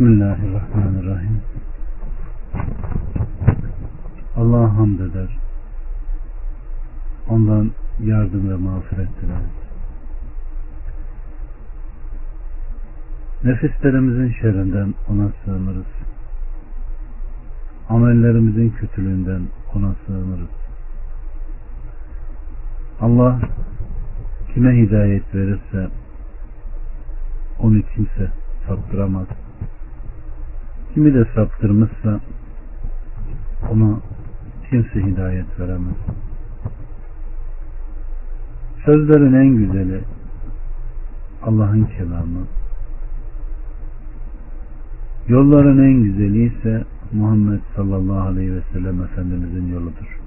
Bismillahirrahmanirrahim. Allah'a hamd eder. Ondan yardım ve mağfiret dileriz. Nefislerimizin şerrinden ona sığınırız. Amellerimizin kötülüğünden ona sığınırız. Allah kime hidayet verirse onu kimse saptıramaz. Kimi de saptırmışsa ona kimse hidayet veremez. Sözlerin en güzeli Allah'ın kelamı. Yolların en güzeli ise Muhammed sallallahu aleyhi ve sellem Efendimizin yoludur.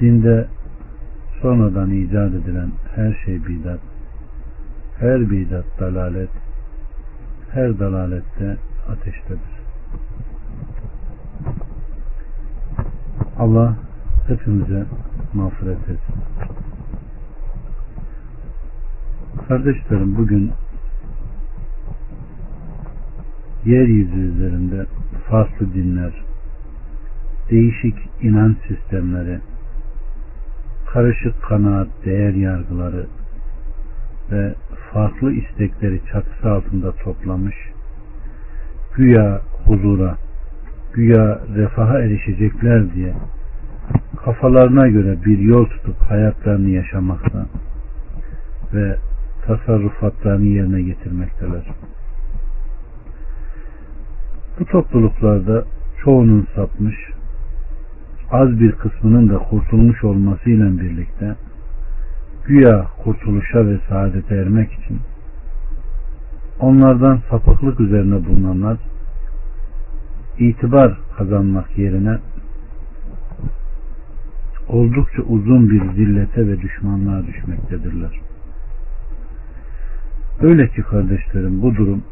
Dinde sonradan icat edilen her şey bidat, her bidat dalalet, her dalalette ateştedir. Allah hepimize mağfiret etsin. Kardeşlerim bugün yeryüzü üzerinde farklı dinler, değişik inanç sistemleri, karışık kanaat, değer yargıları ve farklı istekleri çatısı altında toplamış, güya huzura, güya refaha erişecekler diye kafalarına göre bir yol tutup hayatlarını yaşamakta ve tasarrufatlarını yerine getirmekteler. Bu topluluklarda çoğunun sapmış, az bir kısmının da kurtulmuş olmasıyla birlikte güya kurtuluşa ve saadete ermek için onlardan sapıklık üzerine bulunanlar itibar kazanmak yerine oldukça uzun bir zillete ve düşmanlığa düşmektedirler. Öyle ki kardeşlerim bu durum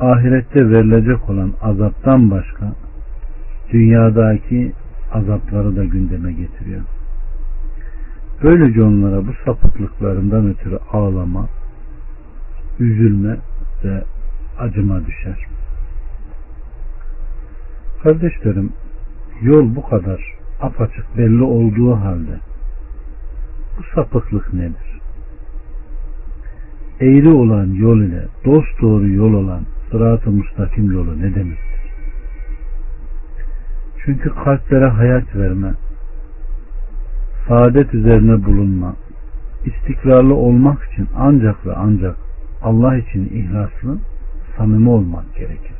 ahirette verilecek olan azaptan başka dünyadaki azapları da gündeme getiriyor. Böylece onlara bu sapıklıklarından ötürü ağlama, üzülme ve acıma düşer. Kardeşlerim, yol bu kadar apaçık belli olduğu halde bu sapıklık nedir? Eğri olan yol ile dost doğru yol olan sırat-ı müstakim yolu ne demektir? Çünkü kalplere hayat verme, saadet üzerine bulunma, istikrarlı olmak için ancak ve ancak Allah için ihlaslı, samimi olmak gerekir.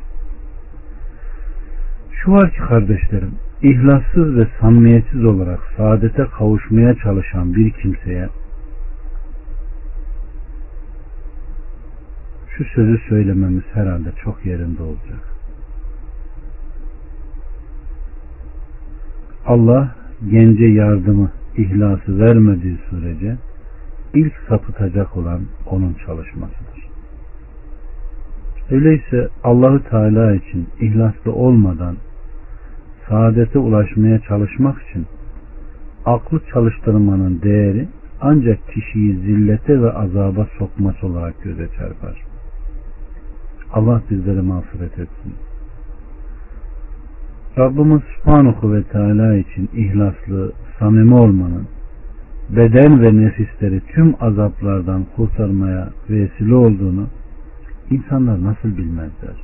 Şu var ki kardeşlerim, ihlassız ve samimiyetsiz olarak saadete kavuşmaya çalışan bir kimseye şu sözü söylememiz herhalde çok yerinde olacak. Allah gence yardımı, ihlası vermediği sürece ilk sapıtacak olan onun çalışmasıdır. Öyleyse Allahü Teala için ihlaslı olmadan saadete ulaşmaya çalışmak için aklı çalıştırmanın değeri ancak kişiyi zillete ve azaba sokması olarak göze çarpar. Allah bizleri mağfiret etsin. Rabbimiz Subhanahu ve Teala için ihlaslı, samimi olmanın beden ve nefisleri tüm azaplardan kurtarmaya vesile olduğunu insanlar nasıl bilmezler?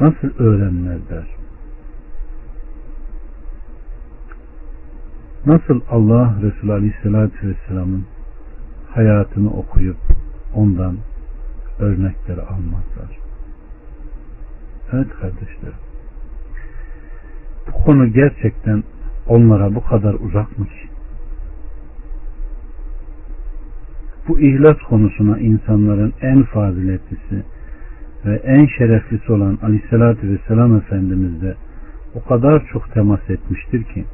Nasıl öğrenmezler? Nasıl Allah Resulü Aleyhisselatü Vesselam'ın hayatını okuyup ondan örnekleri almazlar? Evet kardeşlerim. Konu gerçekten onlara bu kadar uzak mı ki? Bu ihlas konusuna insanların en faziletlisi ve en şereflisi olan Aleyhisselatü Vesselam Efendimiz de o kadar çok temas etmiştir ki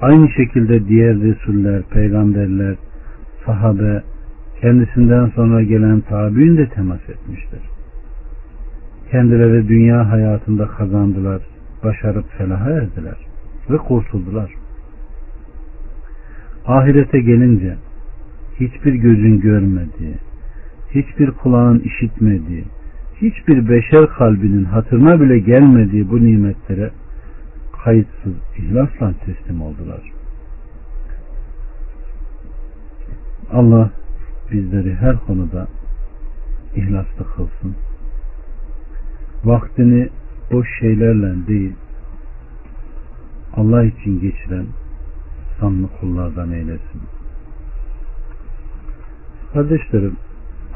aynı şekilde diğer Resuller, peygamberler, sahabe, kendisinden sonra gelen tabi'in de temas etmiştir. Kendileri dünya hayatında kazandılar, başarıp felaha erdiler ve kurtuldular. Ahirete gelince hiçbir gözün görmediği, hiçbir kulağın işitmediği, hiçbir beşer kalbinin hatırına bile gelmediği bu nimetlere kayıtsız ihlasla teslim oldular. Allah bizleri her konuda ihlaslı kılsın. Vaktini boş şeylerle değil, Allah için geçiren samimi kullardan eylesin. Kardeşlerim,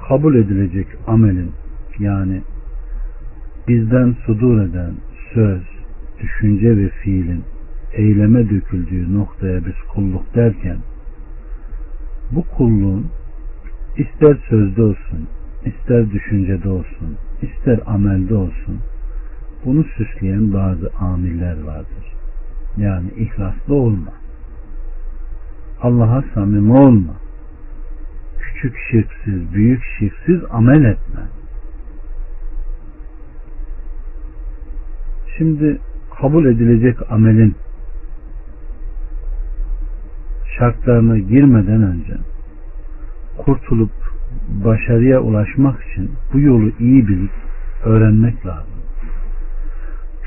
kabul edilecek amelin yani bizden sudur eden söz, düşünce ve fiilin eyleme döküldüğü noktaya biz kulluk derken bu kulluğun ister sözde olsun, ister düşüncede olsun, ister amelde olsun bunu süsleyen bazı amiller vardır. Yani ihlaslı olma. Allah'a samimi olma. Küçük şirksiz, büyük şirksiz amel etme. Şimdi kabul edilecek amelin şartlarına girmeden önce kurtulup başarıya ulaşmak için bu yolu iyi bilip öğrenmek lazım.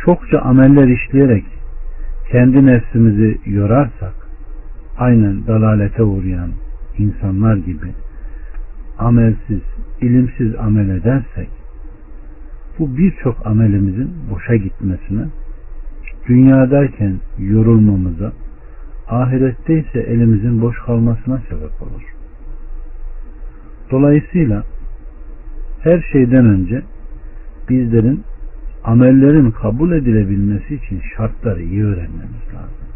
Çokça ameller işleyerek kendi nefsimizi yorarsak aynen dalalete uğrayan insanlar gibi amelsiz, ilimsiz amel edersek bu birçok amelimizin boşa gitmesine dünyadayken yorulmamıza ahirette ise elimizin boş kalmasına sebep olur. Dolayısıyla her şeyden önce bizlerin amellerin kabul edilebilmesi için şartları iyi öğrenmemiz lazım.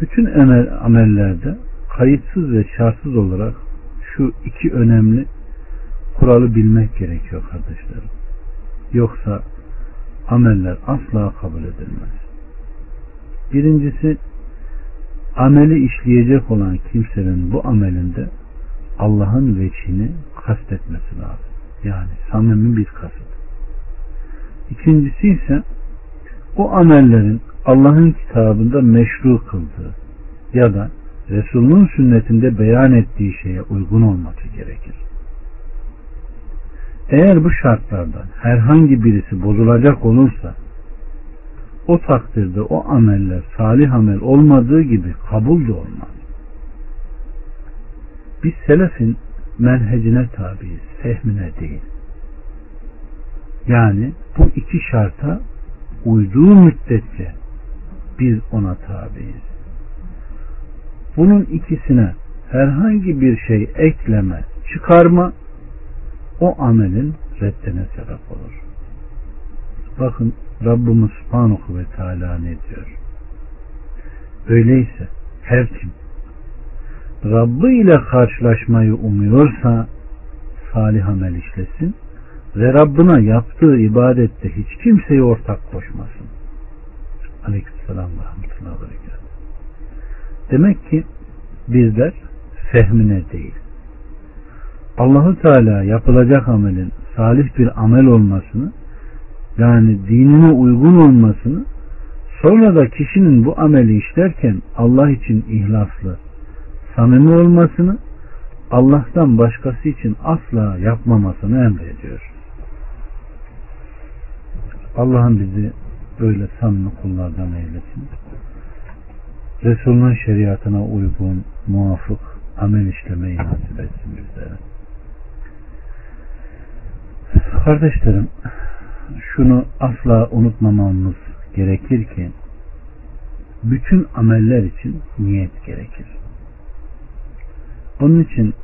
Bütün amellerde kayıtsız ve şartsız olarak şu iki önemli kuralı bilmek gerekiyor kardeşlerim. Yoksa ameller asla kabul edilmez. Birincisi ameli işleyecek olan kimsenin bu amelinde Allah'ın veçini kastetmesi lazım. Yani samimi bir kasıt. İkincisi ise o amellerin Allah'ın kitabında meşru kıldığı ya da Resul'ün sünnetinde beyan ettiği şeye uygun olması gerekir. Eğer bu şartlardan herhangi birisi bozulacak olursa o takdirde o ameller salih amel olmadığı gibi kabul de olmaz. Biz selefin menhecine tabiiz, fehmine değil. Yani bu iki şarta uyduğu müddetçe biz ona tabiiz. Bunun ikisine herhangi bir şey ekleme, çıkarma o amelin reddine sebep olur. Bakın Rabbimiz Subhanahu ve Teala ne diyor? Öyleyse her kim Rabbi ile karşılaşmayı umuyorsa salih amel işlesin ve Rabbına yaptığı ibadette hiç kimseyi ortak koşmasın. Aleykümselam ve rahmetullahi ve Demek ki bizler fehmine değil, Allahu Teala yapılacak amelin salih bir amel olmasını yani dinine uygun olmasını sonra da kişinin bu ameli işlerken Allah için ihlaslı, samimi olmasını Allah'tan başkası için asla yapmamasını emrediyor. Allah'ın bizi böyle samimi kullardan eylesin. Resul'ün şeriatına uygun, muvafık amel işlemeyi nasip etsin bizlere. Kardeşlerim, şunu asla unutmamamız gerekir ki bütün ameller için niyet gerekir. Onun için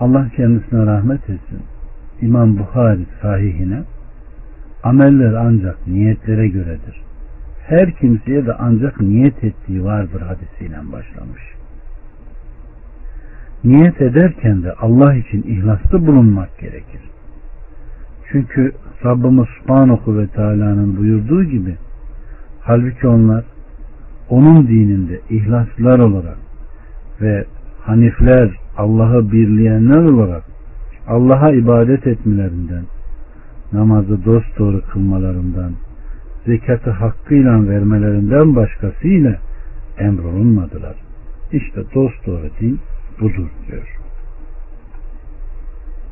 Allah kendisine rahmet etsin. İmam Bukhari sahihine ameller ancak niyetlere göredir. Her kimseye de ancak niyet ettiği vardır hadisiyle başlamış. Niyet ederken de Allah için ihlaslı bulunmak gerekir. Çünkü Rabbimiz Subhanahu ve Teala'nın buyurduğu gibi halbuki onlar onun dininde ihlaslar olarak ve hanifler Allah'ı birleyenler olarak Allah'a ibadet etmelerinden namazı dost doğru kılmalarından zekatı hakkıyla vermelerinden başkasıyla emrolunmadılar. İşte dost doğru din budur diyor.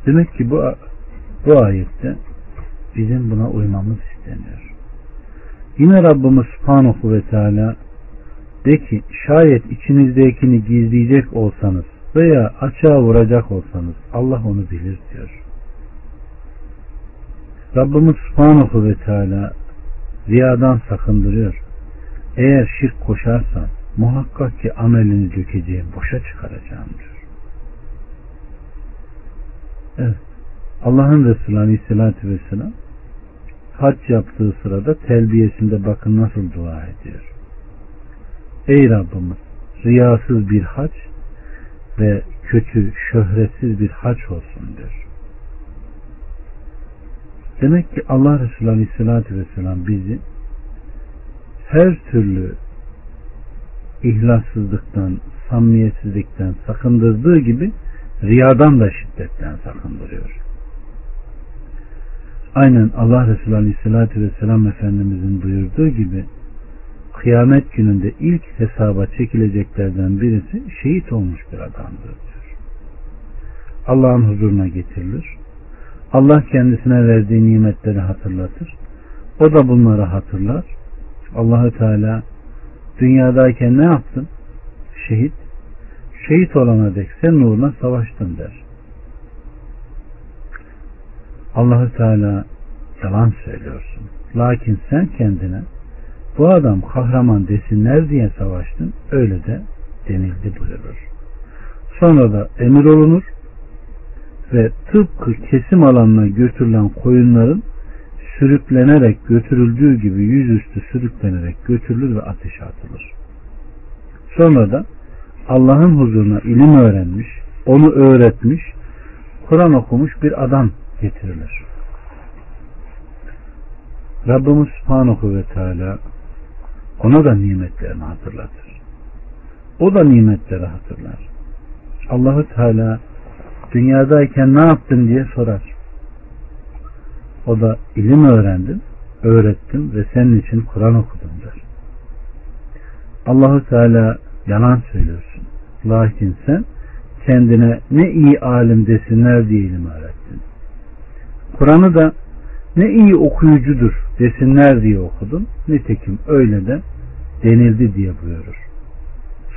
Demek ki bu, bu ayette bizim buna uymamız isteniyor. Yine Rabbimiz Subhanahu ve Teala de ki şayet içinizdekini gizleyecek olsanız veya açığa vuracak olsanız Allah onu bilir diyor. Rabbimiz Subhanahu ve Teala riyadan sakındırıyor. Eğer şirk koşarsan muhakkak ki amelini dökeceğim, boşa çıkaracağım diyor. Evet. Allah'ın Resulü Aleyhisselatü Vesselam hac yaptığı sırada telbiyesinde bakın nasıl dua ediyor. Ey Rabbimiz riyasız bir hac ve kötü, şöhretsiz bir hac olsun diyor. Demek ki Allah Resulü Aleyhisselatü Vesselam bizi her türlü ihlassızlıktan, samimiyetsizlikten sakındırdığı gibi riyadan da şiddetten sakındırıyor. Aynen Allah Resulü Aleyhisselatü Vesselam Efendimizin buyurduğu gibi kıyamet gününde ilk hesaba çekileceklerden birisi şehit olmuş bir adamdır diyor. Allah'ın huzuruna getirilir. Allah kendisine verdiği nimetleri hatırlatır. O da bunları hatırlar. Allahü Teala dünyadayken ne yaptın? Şehit. Şehit olana dek sen nuruna savaştın der. Allahü Teala yalan söylüyorsun. Lakin sen kendine bu adam kahraman desinler diye savaştın. Öyle de denildi buyurur. Sonra da emir olunur ve tıpkı kesim alanına götürülen koyunların sürüklenerek götürüldüğü gibi yüzüstü sürüklenerek götürülür ve ateşe atılır. Sonra da Allah'ın huzuruna ilim öğrenmiş, onu öğretmiş, Kur'an okumuş bir adam getirilir. Rabbimiz Subhanahu ve Teala ona da nimetlerini hatırlatır. O da nimetleri hatırlar. Allahu Teala dünyadayken ne yaptın diye sorar. O da ilim öğrendim, öğrettim ve senin için Kur'an okudum der. Allahu Teala yalan söylüyorsun. Lakin sen kendine ne iyi alim desinler diye ilim öğrettin. Kur'an'ı da ne iyi okuyucudur desinler diye okudun. Nitekim öyle de denildi diye buyurur.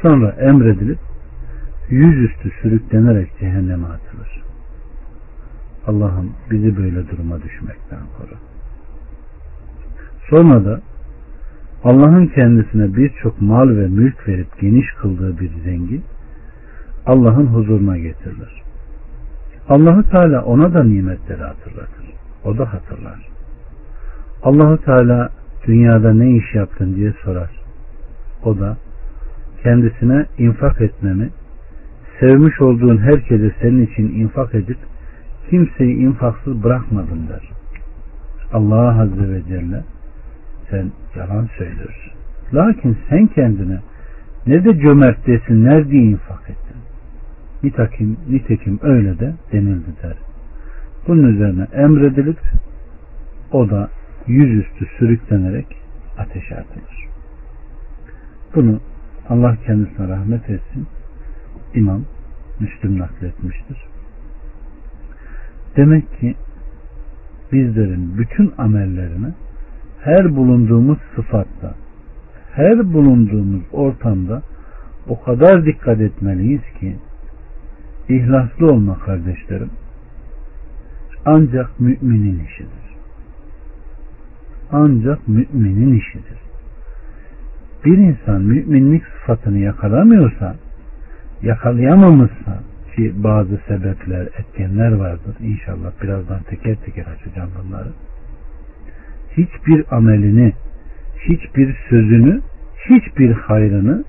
Sonra emredilip yüzüstü sürüklenerek cehenneme atılır. Allah'ım bizi böyle duruma düşmekten koru. Sonra da Allah'ın kendisine birçok mal ve mülk verip geniş kıldığı bir zengin Allah'ın huzuruna getirilir. Allahu Teala ona da nimetleri hatırlatır. O da hatırlar. Allahu Teala dünyada ne iş yaptın diye sorar. O da kendisine infak etmemi, sevmiş olduğun herkese senin için infak edip kimseyi infaksız bırakmadın der. Allah Azze ve Celle sen yalan söylüyorsun. Lakin sen kendine ne de cömert desinler diye infak ettin. Nitekim, nitekim öyle de denildi der. Bunun üzerine emredilip o da yüzüstü sürüklenerek ateşe atılır. Bunu Allah kendisine rahmet etsin. İmam Müslüm nakletmiştir. Demek ki bizlerin bütün amellerine her bulunduğumuz sıfatta, her bulunduğumuz ortamda o kadar dikkat etmeliyiz ki ihlaslı olma kardeşlerim ancak müminin işidir. Ancak müminin işidir. Bir insan müminlik sıfatını yakalamıyorsa, yakalayamamışsa ki bazı sebepler, etkenler vardır. İnşallah birazdan teker teker açacağım bunları. Hiçbir amelini, hiçbir sözünü, hiçbir hayrını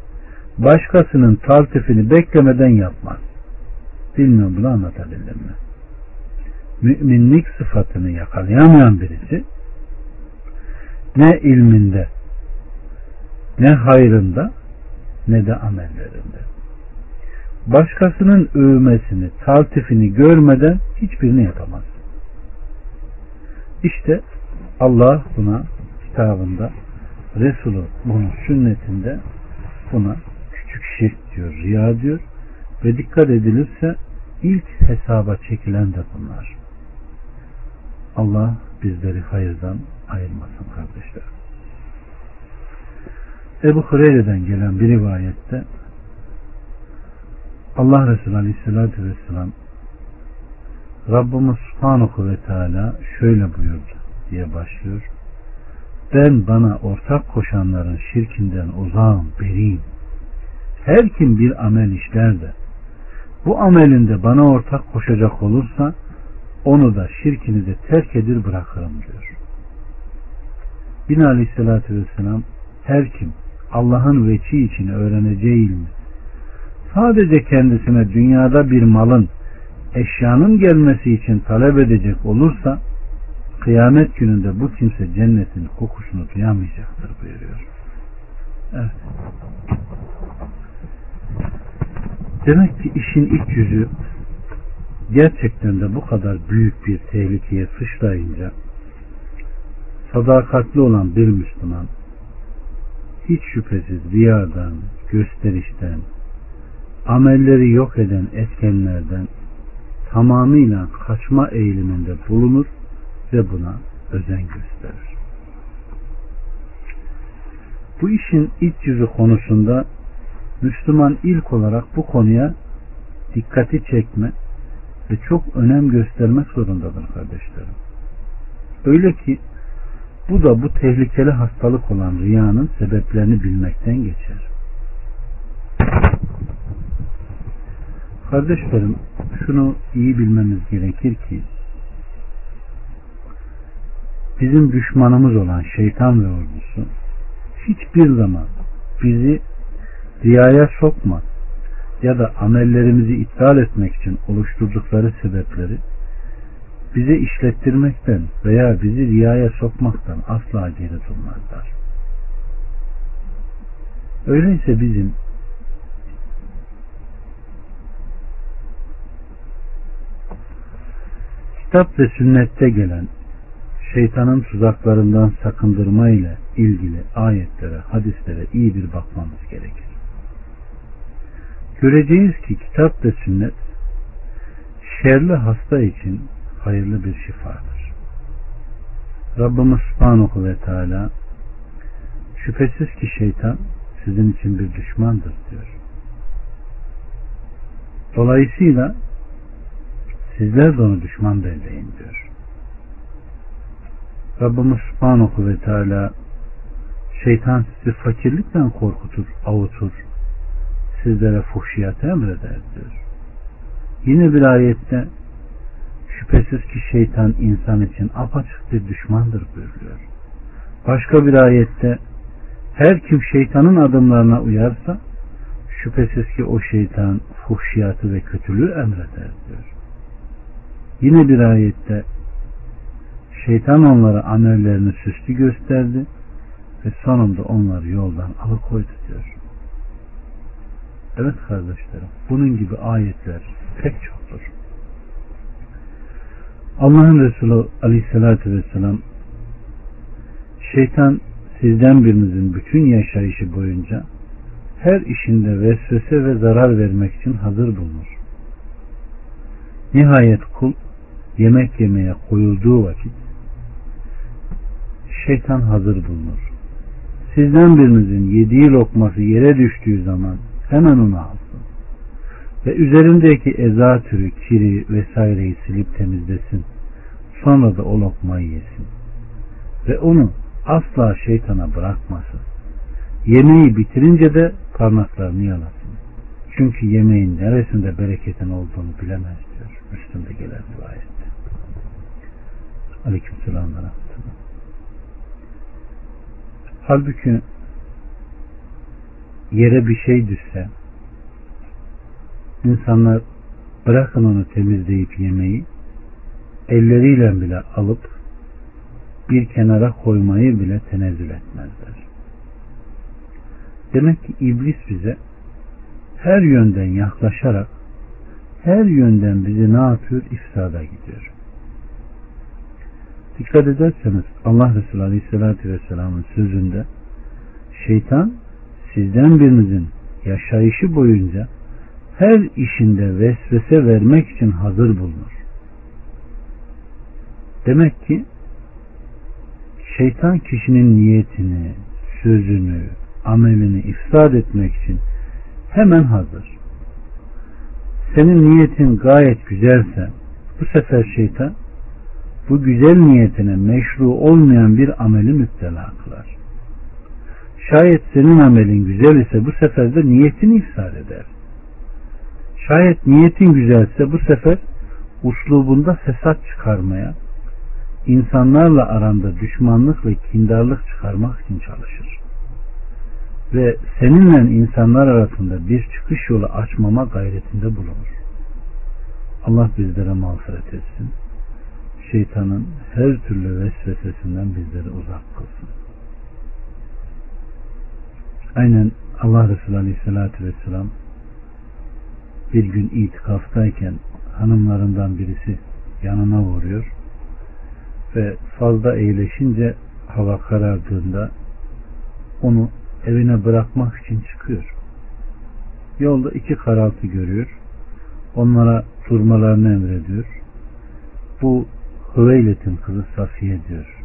başkasının taltifini beklemeden yapmaz. Bilmiyorum bunu anlatabildim mi? Müminlik sıfatını yakalayamayan birisi ne ilminde ne hayrında ne de amellerinde başkasının övmesini, taltifini görmeden hiçbirini yapamaz. İşte Allah buna kitabında Resulü bunun sünnetinde buna küçük şirk diyor, riya diyor ve dikkat edilirse ilk hesaba çekilen de bunlar. Allah bizleri hayırdan ayırmasın kardeşler. Ebu Hureyre'den gelen bir rivayette Allah Resulü Aleyhisselatü Vesselam Rabbimiz Subhanahu ve Teala şöyle buyurdu diye başlıyor. Ben bana ortak koşanların şirkinden uzağım, beriyim. Her kim bir amel işler de bu amelinde bana ortak koşacak olursa onu da şirkini de terk edir bırakırım diyor. Yine aleyhissalatü vesselam her kim Allah'ın veçi için öğreneceği ilmi sadece kendisine dünyada bir malın eşyanın gelmesi için talep edecek olursa kıyamet gününde bu kimse cennetin kokusunu duyamayacaktır buyuruyor. Evet. Demek ki işin iç yüzü gerçekten de bu kadar büyük bir tehlikeye sıçrayınca sadakatli olan bir Müslüman hiç şüphesiz riyadan, gösterişten, amelleri yok eden etkenlerden tamamıyla kaçma eğiliminde bulunur ve buna özen gösterir. Bu işin iç yüzü konusunda Müslüman ilk olarak bu konuya dikkati çekme ve çok önem göstermek zorundadır kardeşlerim. Öyle ki bu da bu tehlikeli hastalık olan riyanın sebeplerini bilmekten geçer. Kardeşlerim şunu iyi bilmemiz gerekir ki bizim düşmanımız olan şeytan ve ordusu hiçbir zaman bizi riyaya sokma ya da amellerimizi iptal etmek için oluşturdukları sebepleri bize işlettirmekten veya bizi riyaya sokmaktan asla geri durmazlar. Öyleyse bizim kitap ve sünnette gelen şeytanın tuzaklarından sakındırma ile ilgili ayetlere, hadislere iyi bir bakmamız gerekir. Göreceğiz ki kitap ve sünnet şerli hasta için hayırlı bir şifadır. Rabbimiz Subhanahu ve Teala şüphesiz ki şeytan sizin için bir düşmandır diyor. Dolayısıyla sizler de onu düşman belleyin diyor. Rabbimiz Subhanahu ve Teala şeytan sizi fakirlikten korkutur, avutur, sizlere fuhşiyat emreder diyor. Yine bir ayette şüphesiz ki şeytan insan için apaçık bir düşmandır buyuruyor. Başka bir ayette her kim şeytanın adımlarına uyarsa şüphesiz ki o şeytan fuhşiyatı ve kötülüğü emreder diyor. Yine bir ayette şeytan onlara amellerini süslü gösterdi ve sonunda onları yoldan alıkoydu diyor. Evet kardeşlerim bunun gibi ayetler pek çoktur. Allah'ın Resulü aleyhissalatü vesselam şeytan sizden birinizin bütün yaşayışı boyunca her işinde vesvese ve zarar vermek için hazır bulunur. Nihayet kul yemek yemeye koyulduğu vakit şeytan hazır bulunur. Sizden birinizin yediği lokması yere düştüğü zaman hemen onu alsın. Ve üzerindeki eza türü, kiri vesaireyi silip temizlesin. Sonra da o lokmayı yesin. Ve onu asla şeytana bırakmasın. Yemeği bitirince de parmaklarını yalasın. Çünkü yemeğin neresinde bereketin olduğunu bilemez diyor. Müslüm'de gelen rivayette. Aleyküm selamlar. Halbuki yere bir şey düşse insanlar bırakın onu temizleyip yemeyi elleriyle bile alıp bir kenara koymayı bile tenezzül etmezler. Demek ki iblis bize her yönden yaklaşarak her yönden bizi ne yapıyor? İfsada gidiyor. Dikkat ederseniz Allah Resulü Aleyhisselatü Vesselam'ın sözünde şeytan sizden birinizin yaşayışı boyunca her işinde vesvese vermek için hazır bulunur. Demek ki şeytan kişinin niyetini, sözünü, amelini ifsad etmek için hemen hazır. Senin niyetin gayet güzelse bu sefer şeytan bu güzel niyetine meşru olmayan bir ameli müptela kılar. Şayet senin amelin güzel ise bu sefer de niyetini ifsad eder. Şayet niyetin güzelse bu sefer uslubunda fesat çıkarmaya, insanlarla aranda düşmanlık ve kindarlık çıkarmak için çalışır. Ve seninle insanlar arasında bir çıkış yolu açmama gayretinde bulunur. Allah bizlere mağfiret etsin. Şeytanın her türlü vesvesesinden bizleri uzak kılsın. Aynen Allah Resulü Aleyhisselatü Vesselam bir gün itikaftayken hanımlarından birisi yanına vuruyor ve fazla eğleşince hava karardığında onu evine bırakmak için çıkıyor. Yolda iki karaltı görüyor. Onlara durmalarını emrediyor. Bu Hüveylet'in kızı Safiye diyor.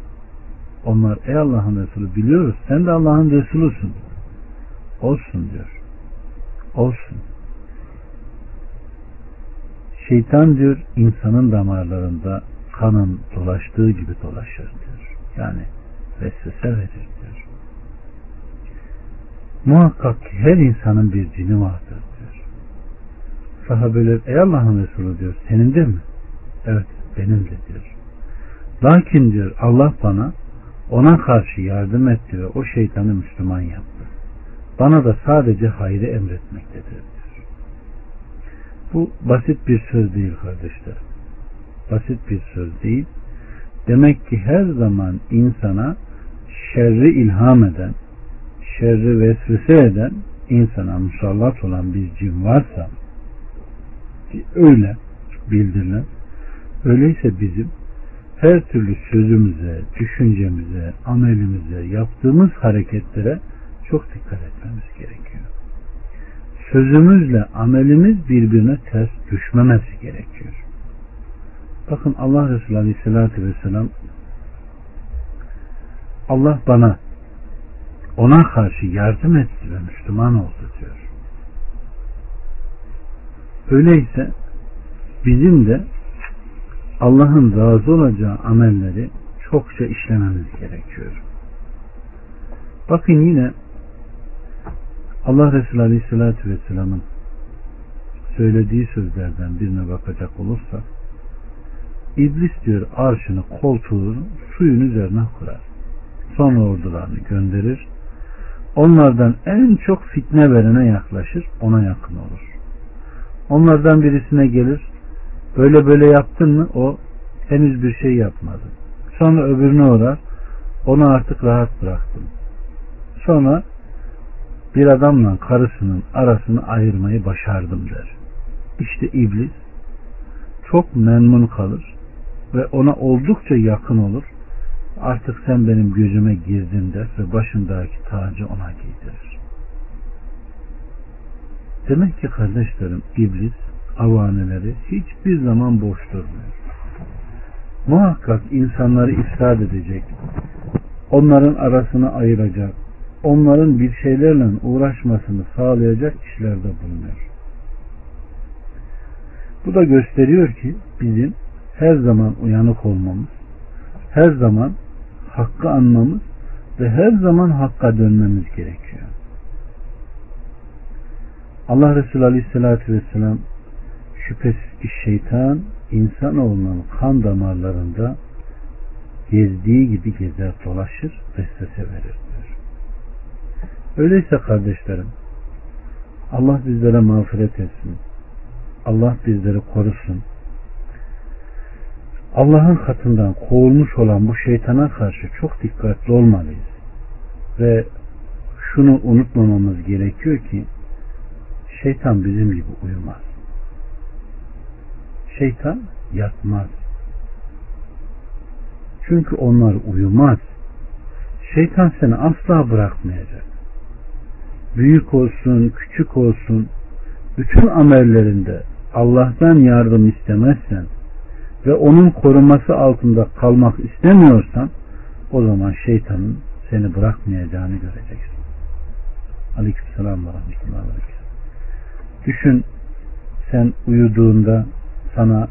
Onlar ey Allah'ın Resulü biliyoruz sen de Allah'ın Resulüsün. Olsun diyor. Olsun. Şeytan diyor insanın damarlarında kanın dolaştığı gibi dolaşır diyor. Yani vesvese verir diyor. Muhakkak ki her insanın bir cini vardır diyor. Sahabeler ey Allah'ın Resulü diyor senin de mi? Evet benim de diyor. Lakin diyor Allah bana ona karşı yardım etti ve o şeytanı Müslüman yaptı. Bana da sadece hayrı emretmektedir diyor. Bu basit bir söz değil kardeşler. Basit bir söz değil. Demek ki her zaman insana şerri ilham eden, şerri vesvese eden insana musallat olan bir cin varsa öyle bildirilen öyleyse bizim her türlü sözümüze, düşüncemize, amelimize, yaptığımız hareketlere çok dikkat etmemiz gerekiyor. Sözümüzle amelimiz birbirine ters düşmemesi gerekiyor. Bakın Allah Resulü Aleyhisselatü Vesselam Allah bana ona karşı yardım etti ve Müslüman oldu diyor. Öyleyse bizim de Allah'ın razı olacağı amelleri çokça işlememiz gerekiyor. Bakın yine Allah Resulü Aleyhisselatü Vesselam'ın söylediği sözlerden birine bakacak olursak İblis diyor arşını koltuğun suyun üzerine kurar. Sonra ordularını gönderir. Onlardan en çok fitne verene yaklaşır, ona yakın olur. Onlardan birisine gelir, böyle böyle yaptın mı o henüz bir şey yapmadı. Sonra öbürüne uğrar, onu artık rahat bıraktım. Sonra bir adamla karısının arasını ayırmayı başardım der. İşte iblis çok memnun kalır ve ona oldukça yakın olur. Artık sen benim gözüme girdin der ve başındaki tacı ona giydirir. Demek ki kardeşlerim iblis avaneleri hiçbir zaman boş durmuyor. Muhakkak insanları ifsad edecek, onların arasını ayıracak, onların bir şeylerle uğraşmasını sağlayacak işlerde bulunuyor. Bu da gösteriyor ki bizim her zaman uyanık olmamız, her zaman hakkı anmamız ve her zaman hakka dönmemiz gerekiyor. Allah Resulü Aleyhisselatü Vesselam şüphesiz ki şeytan insanoğlunun kan damarlarında gezdiği gibi gezer dolaşır vesvese verir. Öyleyse kardeşlerim Allah bizlere mağfiret etsin. Allah bizleri korusun. Allah'ın katından kovulmuş olan bu şeytana karşı çok dikkatli olmalıyız. Ve şunu unutmamamız gerekiyor ki şeytan bizim gibi uyumaz. Şeytan yatmaz. Çünkü onlar uyumaz. Şeytan seni asla bırakmayacak. Büyük olsun, küçük olsun, bütün amellerinde Allah'tan yardım istemezsen ve onun koruması altında kalmak istemiyorsan o zaman şeytanın seni bırakmayacağını göreceksin. Aleykümselam ve rahmetullahi ve Düşün sen uyuduğunda sana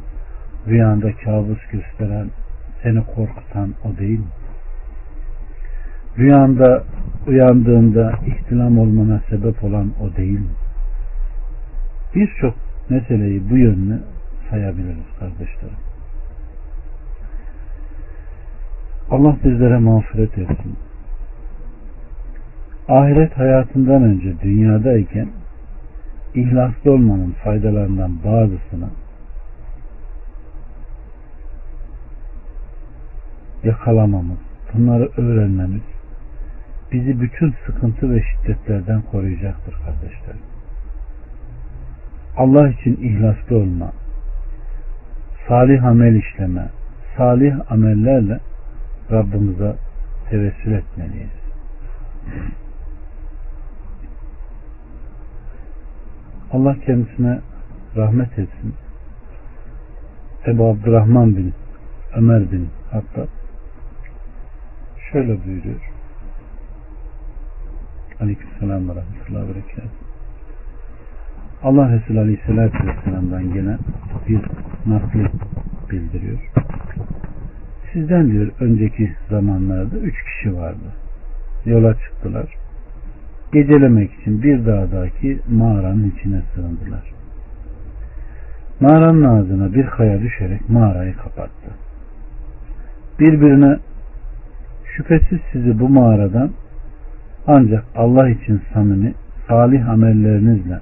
rüyanda kabus gösteren, seni korkutan o değil mi? Rüyanda uyandığında ihtilam olmana sebep olan o değil mi? Birçok meseleyi bu yönlü sayabiliriz kardeşlerim. Allah bizlere mağfiret etsin. Ahiret hayatından önce dünyadayken ihlaslı olmanın faydalarından bazısını yakalamamız, bunları öğrenmemiz bizi bütün sıkıntı ve şiddetlerden koruyacaktır kardeşlerim. Allah için ihlaslı olma, salih amel işleme, salih amellerle Rabbimize tevessül etmeliyiz. Allah kendisine rahmet etsin. Ebu Abdurrahman bin Ömer bin hatta şöyle buyuruyor. Aleykümselam ve rahmetullahi ve Allah Resulü Aleyhisselatü Vesselam'dan gelen bir nakli bildiriyor. Sizden diyor önceki zamanlarda üç kişi vardı. Yola çıktılar. Gecelemek için bir dağdaki mağaranın içine sığındılar. Mağaranın ağzına bir kaya düşerek mağarayı kapattı. Birbirine şüphesiz sizi bu mağaradan ancak Allah için samimi salih amellerinizle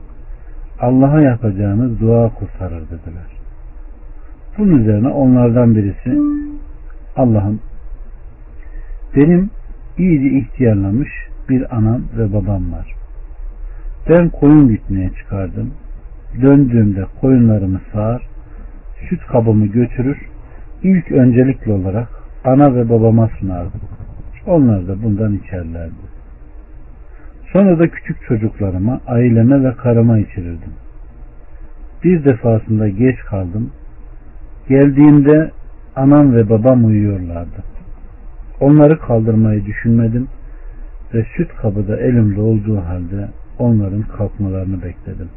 Allah'a yapacağınız dua kurtarır dediler. Bunun üzerine onlardan birisi Allah'ım benim iyice ihtiyarlamış bir anam ve babam var. Ben koyun bitmeye çıkardım. Döndüğümde koyunlarımı sağar, süt kabımı götürür, ilk öncelikli olarak ana ve babama sunardım. Onlar da bundan içerlerdi. Sonra da küçük çocuklarıma, aileme ve karıma içirirdim. Bir defasında geç kaldım. Geldiğimde anam ve babam uyuyorlardı. Onları kaldırmayı düşünmedim ve süt kabı da elimde olduğu halde onların kalkmalarını bekledim.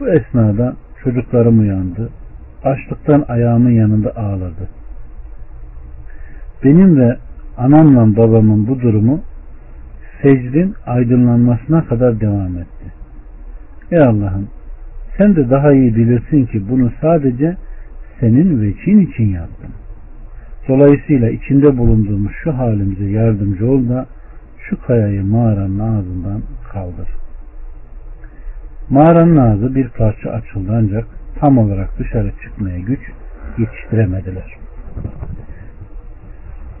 Bu esnada çocuklarım uyandı. Açlıktan ayağımın yanında ağladı. Benim ve anamla babamın bu durumu secrin aydınlanmasına kadar devam etti. Ey Allah'ım sen de daha iyi bilirsin ki bunu sadece senin ve için için yaptım. Dolayısıyla içinde bulunduğumuz şu halimize yardımcı ol da şu kayayı mağaranın ağzından kaldır. Mağaranın ağzı bir parça açıldı ancak tam olarak dışarı çıkmaya güç yetiştiremediler.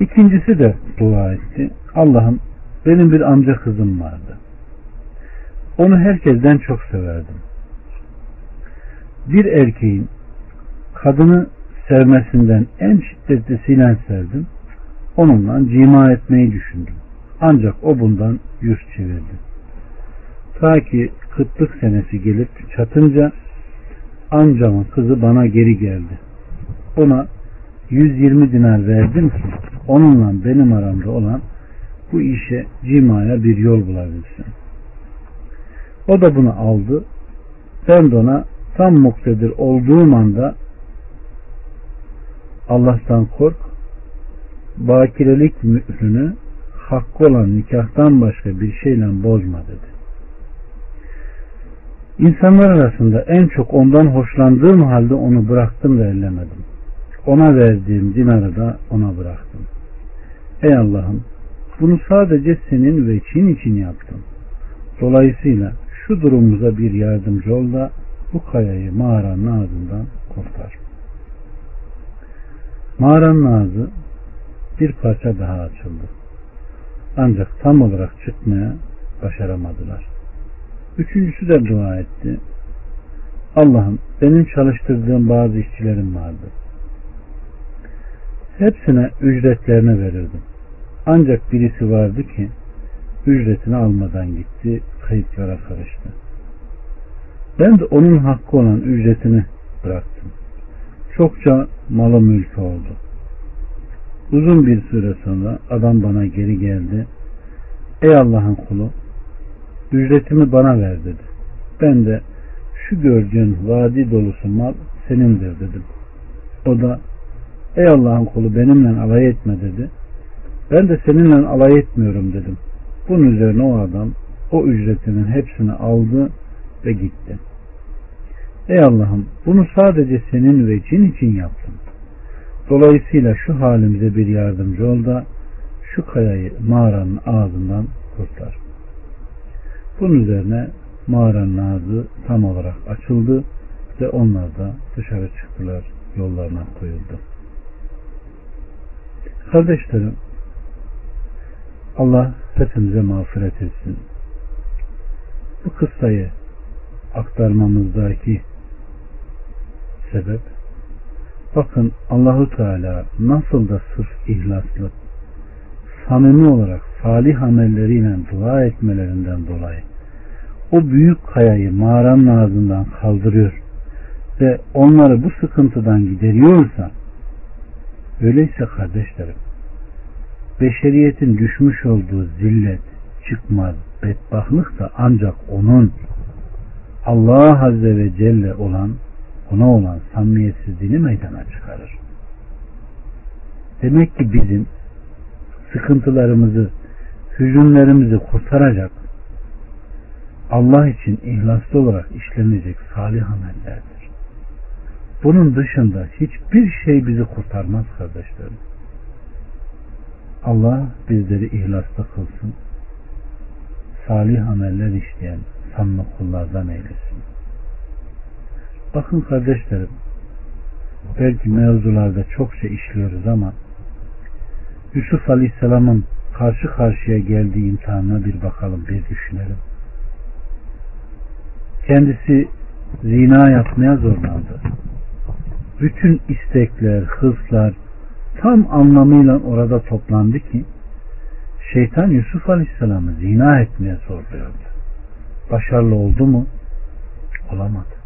İkincisi de dua etti. Allah'ım benim bir amca kızım vardı. Onu herkesten çok severdim. Bir erkeğin kadını sevmesinden en şiddetlisiyle sevdim. Onunla cima etmeyi düşündüm. Ancak o bundan yüz çevirdi. Ta ki kıtlık senesi gelip çatınca amcamın kızı bana geri geldi. Ona 120 dinar verdim ki onunla benim aramda olan bu işe cimaya bir yol bulabilsin. O da bunu aldı. Ben de ona tam muktedir olduğum anda Allah'tan kork, bakirelik mührünü hakkı olan nikahtan başka bir şeyle bozma dedi. İnsanlar arasında en çok ondan hoşlandığım halde onu bıraktım ve ellemedim. Ona verdiğim dinarı da ona bıraktım. Ey Allah'ım bunu sadece senin ve için için yaptım. Dolayısıyla şu durumumuza bir yardımcı ol da bu kayayı mağaranın ağzından kurtar. Mağaranın ağzı bir parça daha açıldı. Ancak tam olarak çıkmaya başaramadılar. Üçüncüsü de dua etti. Allah'ım benim çalıştırdığım bazı işçilerim vardı. Hepsine ücretlerini verirdim. Ancak birisi vardı ki ücretini almadan gitti, kayıplara karıştı. Ben de onun hakkı olan ücretini bıraktım. Çokça malı mülkü oldu. Uzun bir süre sonra adam bana geri geldi. Ey Allah'ın kulu ücretimi bana ver dedi. Ben de şu gördüğün vadi dolusu mal senindir dedim. O da ey Allah'ın kulu benimle alay etme dedi. Ben de seninle alay etmiyorum dedim. Bunun üzerine o adam o ücretinin hepsini aldı ve gitti. Ey Allah'ım bunu sadece senin ve cin için yaptım. Dolayısıyla şu halimize bir yardımcı ol da şu kayayı mağaranın ağzından kurtar. Bunun üzerine mağaranın ağzı tam olarak açıldı ve onlar da dışarı çıktılar, yollarına koyuldu. Kardeşlerim, Allah hepimize mağfiret etsin. Bu kıssayı aktarmamızdaki sebep bakın Allahu Teala nasıl da sırf ihlaslı samimi olarak salih amelleriyle dua etmelerinden dolayı o büyük kayayı mağaranın ağzından kaldırıyor ve onları bu sıkıntıdan gideriyorsa öyleyse kardeşlerim beşeriyetin düşmüş olduğu zillet, çıkmaz, bedbahtlık da ancak onun Allah Azze ve Celle olan ona olan samimiyetsizliğini meydana çıkarır. Demek ki bizim sıkıntılarımızı, hüzünlerimizi kurtaracak Allah için ihlaslı olarak işlenecek salih amellerdir. Bunun dışında hiçbir şey bizi kurtarmaz kardeşlerim. Allah bizleri ihlaslı kılsın. Salih ameller işleyen samimi kullardan eylesin. Bakın kardeşlerim, belki mevzularda çokça işliyoruz ama Yusuf Aleyhisselam'ın karşı karşıya geldiği imtihanına bir bakalım, bir düşünelim. Kendisi zina yapmaya zorlandı. Bütün istekler, hırslar tam anlamıyla orada toplandı ki şeytan Yusuf Aleyhisselam'ı zina etmeye zorluyordu. Başarılı oldu mu? Olamadı.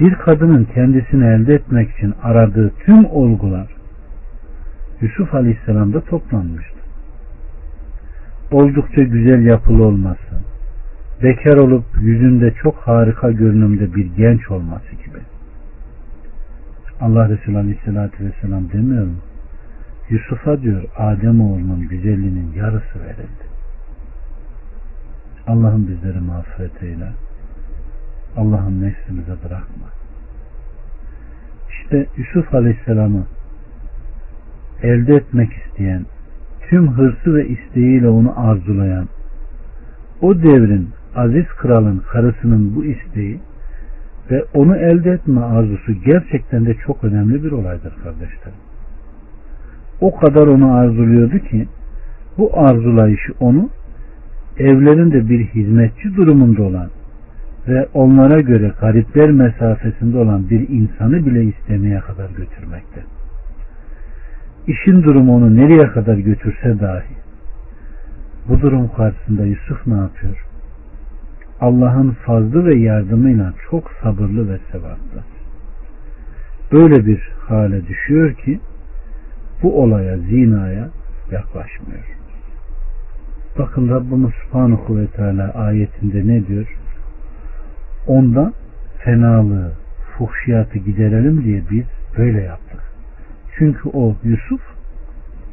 Bir kadının kendisini elde etmek için aradığı tüm olgular Yusuf Aleyhisselam'da toplanmıştı. Oldukça güzel yapılı olması, bekar olup yüzünde çok harika görünümde bir genç olması gibi. Allah Resulü Aleyhisselatü Vesselam demiyor mu? Yusuf'a diyor Adem oğlunun güzelliğinin yarısı verildi. Allah'ım bizleri mağfiret eyle. Allah'ım neslimize bırakma. İşte Yusuf Aleyhisselam'ı elde etmek isteyen, tüm hırsı ve isteğiyle onu arzulayan, o devrin aziz kralın karısının bu isteği ve onu elde etme arzusu gerçekten de çok önemli bir olaydır kardeşlerim. O kadar onu arzuluyordu ki bu arzulayışı onu evlerinde bir hizmetçi durumunda olan ve onlara göre garipler mesafesinde olan bir insanı bile istemeye kadar götürmekte. İşin durumu onu nereye kadar götürse dahi bu durum karşısında Yusuf ne yapıyor? Allah'ın fazlı ve yardımıyla çok sabırlı ve sevaplı. Böyle bir hale düşüyor ki bu olaya, zinaya yaklaşmıyor. Bakın Rabbimiz Subhanahu ve Teala ayetinde ne diyor? Ondan fenalığı, fuhşiyatı giderelim diye biz böyle yaptık. Çünkü o Yusuf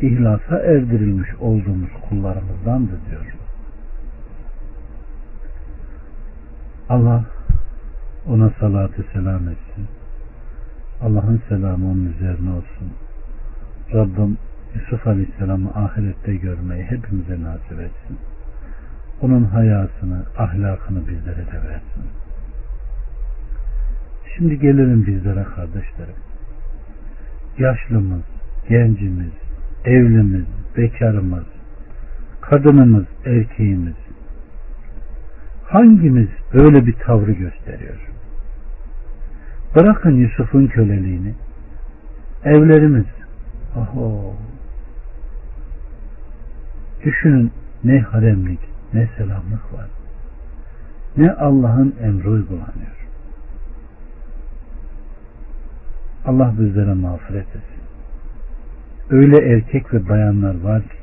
ihlasa erdirilmiş olduğumuz kullarımızdandı diyor. Allah ona salatı selam etsin. Allah'ın selamı onun üzerine olsun. Rabbim Yusuf Aleyhisselam'ı ahirette görmeyi hepimize nasip etsin. Onun hayatını, ahlakını bizlere de versin. Şimdi gelelim bizlere kardeşlerim. Yaşlımız, gencimiz, evlimiz, bekarımız, kadınımız, erkeğimiz, hangimiz böyle bir tavrı gösteriyor? Bırakın Yusuf'un köleliğini, evlerimiz, oho, düşünün ne haremlik, ne selamlık var. ne Allah'ın emri uygulanıyor. Allah bizlere mağfiret etsin. Öyle erkek ve bayanlar var ki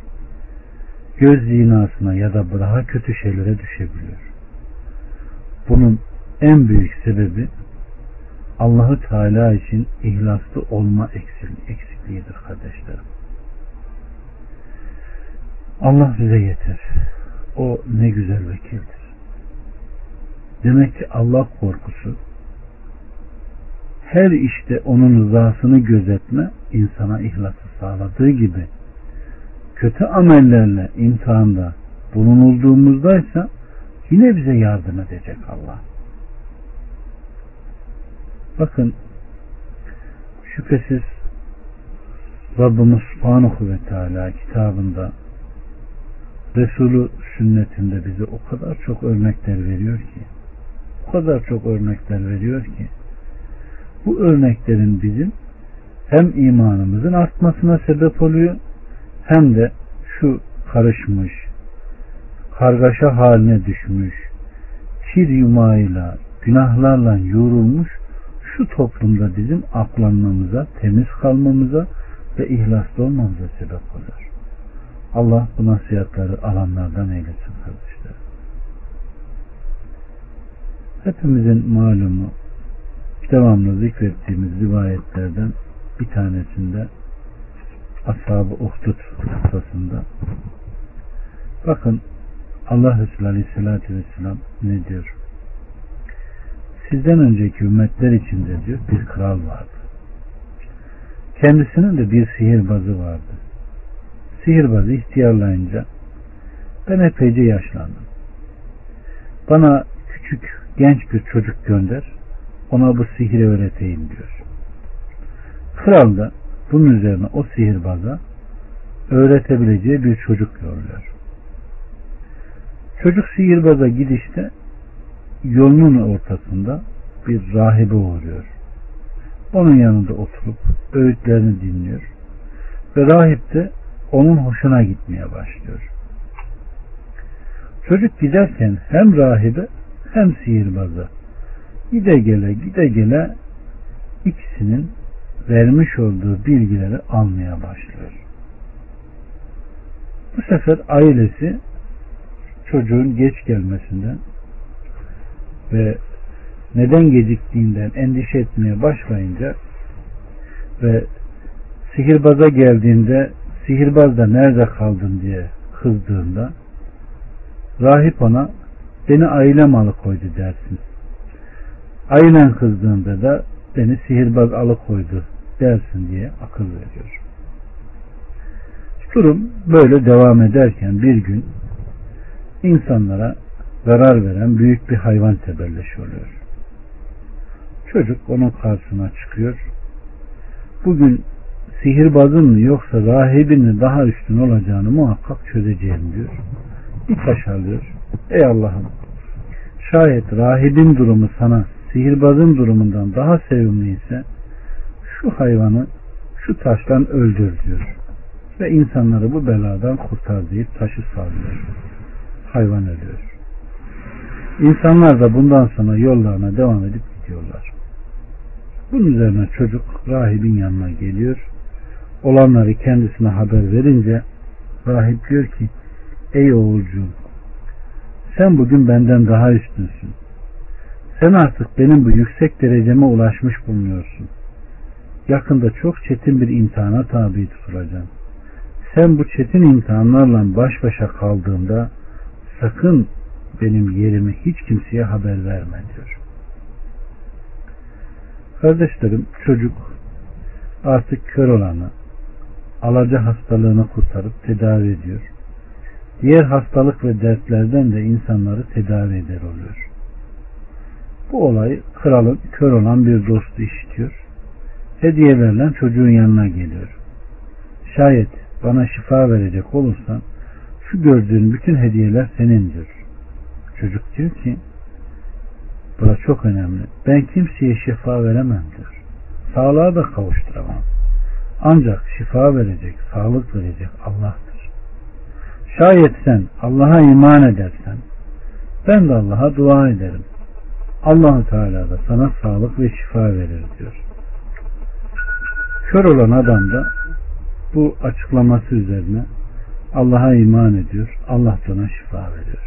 göz zinasına ya da daha kötü şeylere düşebiliyor. Bunun en büyük sebebi Allahü Teala için ihlaslı olma eksikliğidir kardeşlerim. Allah bize yeter. O ne güzel vekildir. Demek ki Allah korkusu her işte onun rızasını gözetme insana ihlası sağladığı gibi kötü amellerle imtihanda bulunulduğumuzdaysa yine bize yardım edecek Allah. Bakın şüphesiz Rabbimiz Subhanahu ve Teala kitabında Resulü sünnetinde bize o kadar çok örnekler veriyor ki o kadar çok örnekler veriyor ki bu örneklerin bizim hem imanımızın artmasına sebep oluyor hem de şu karışmış kargaşa haline düşmüş kir yumağıyla günahlarla yorulmuş şu toplumda bizim aklanmamıza, temiz kalmamıza ve ihlaslı olmamıza sebep olur. Allah bu nasihatları alanlardan eylesin kardeşler. Hepimizin malumu devamlı zikrettiğimiz rivayetlerden bir tanesinde Ashab-ı Uhdud kıssasında bakın Allah Resulü Aleyhisselatü Vesselam ne diyor? Sizden önceki ümmetler içinde diyor bir kral vardı. Kendisinin de bir sihirbazı vardı. Sihirbazı ihtiyarlayınca ben epeyce yaşlandım. Bana küçük genç bir çocuk gönder ona bu sihiri öğreteyim diyor. Kral da bunun üzerine o sihirbaza öğretebileceği bir çocuk yolluyor. Çocuk sihirbaza gidişte yolunun ortasında bir rahibe uğruyor. Onun yanında oturup öğütlerini dinliyor. Ve rahip de onun hoşuna gitmeye başlıyor. Çocuk giderken hem rahibe hem sihirbaza gide gele gide gele ikisinin vermiş olduğu bilgileri almaya başlıyor. Bu sefer ailesi çocuğun geç gelmesinden ve neden geciktiğinden endişe etmeye başlayınca ve sihirbaza geldiğinde sihirbaz da nerede kaldın diye kızdığında rahip ona beni ailem alıkoydu dersin. Ailen kızdığında da beni sihirbaz alıkoydu dersin diye akıl veriyor. Durum böyle devam ederken bir gün insanlara zarar veren büyük bir hayvan tebelleş oluyor. Çocuk onun karşısına çıkıyor. Bugün sihirbazın mı yoksa rahibin mi daha üstün olacağını muhakkak çözeceğim diyor. Bir taş alıyor. Ey Allah'ım şayet rahibin durumu sana sihirbazın durumundan daha sevimli şu hayvanı şu taştan öldür diyor. Ve insanları bu beladan kurtar deyip taşı sallıyor. Hayvan ölüyor. İnsanlar da bundan sonra yollarına devam edip gidiyorlar. Bunun üzerine çocuk rahibin yanına geliyor. Olanları kendisine haber verince rahip diyor ki ey oğulcuğum sen bugün benden daha üstünsün. Sen artık benim bu yüksek dereceme ulaşmış bulunuyorsun. Yakında çok çetin bir imtihana tabi tutulacaksın. Sen bu çetin imtihanlarla baş başa kaldığında sakın benim yerimi hiç kimseye haber verme diyor. Kardeşlerim çocuk artık kör olanı alaca hastalığını kurtarıp tedavi ediyor. Diğer hastalık ve dertlerden de insanları tedavi eder oluyor. Bu olay kralın kör olan bir dostu işitiyor. Hediyelerle çocuğun yanına geliyor. Şayet bana şifa verecek olursan şu gördüğün bütün hediyeler senindir. Çocuk diyor ki bu çok önemli. Ben kimseye şifa veremem diyor. Sağlığa da kavuşturamam. Ancak şifa verecek, sağlık verecek Allah'tır. Şayet sen Allah'a iman edersen Ben de Allah'a dua ederim. Allahu Teala da sana sağlık ve şifa verir diyor. Kör olan adam da bu açıklaması üzerine Allah'a iman ediyor. Allah da ona şifa veriyor.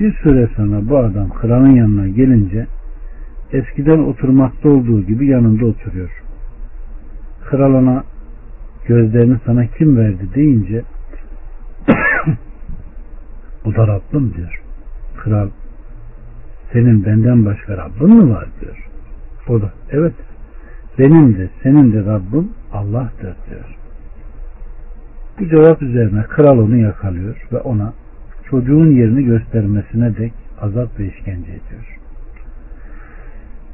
Bir süre sonra bu adam kralın yanına gelince eskiden oturmakta olduğu gibi yanında oturuyor. Kral ona gözlerini sana kim verdi deyince o da Rabbim diyor. Kral senin benden başka Rabbin mi var diyor. O da evet benim de senin de Rabbin Allah'tır diyor. Bu cevap üzerine kral onu yakalıyor ve ona çocuğun yerini göstermesine dek azap ve işkence ediyor.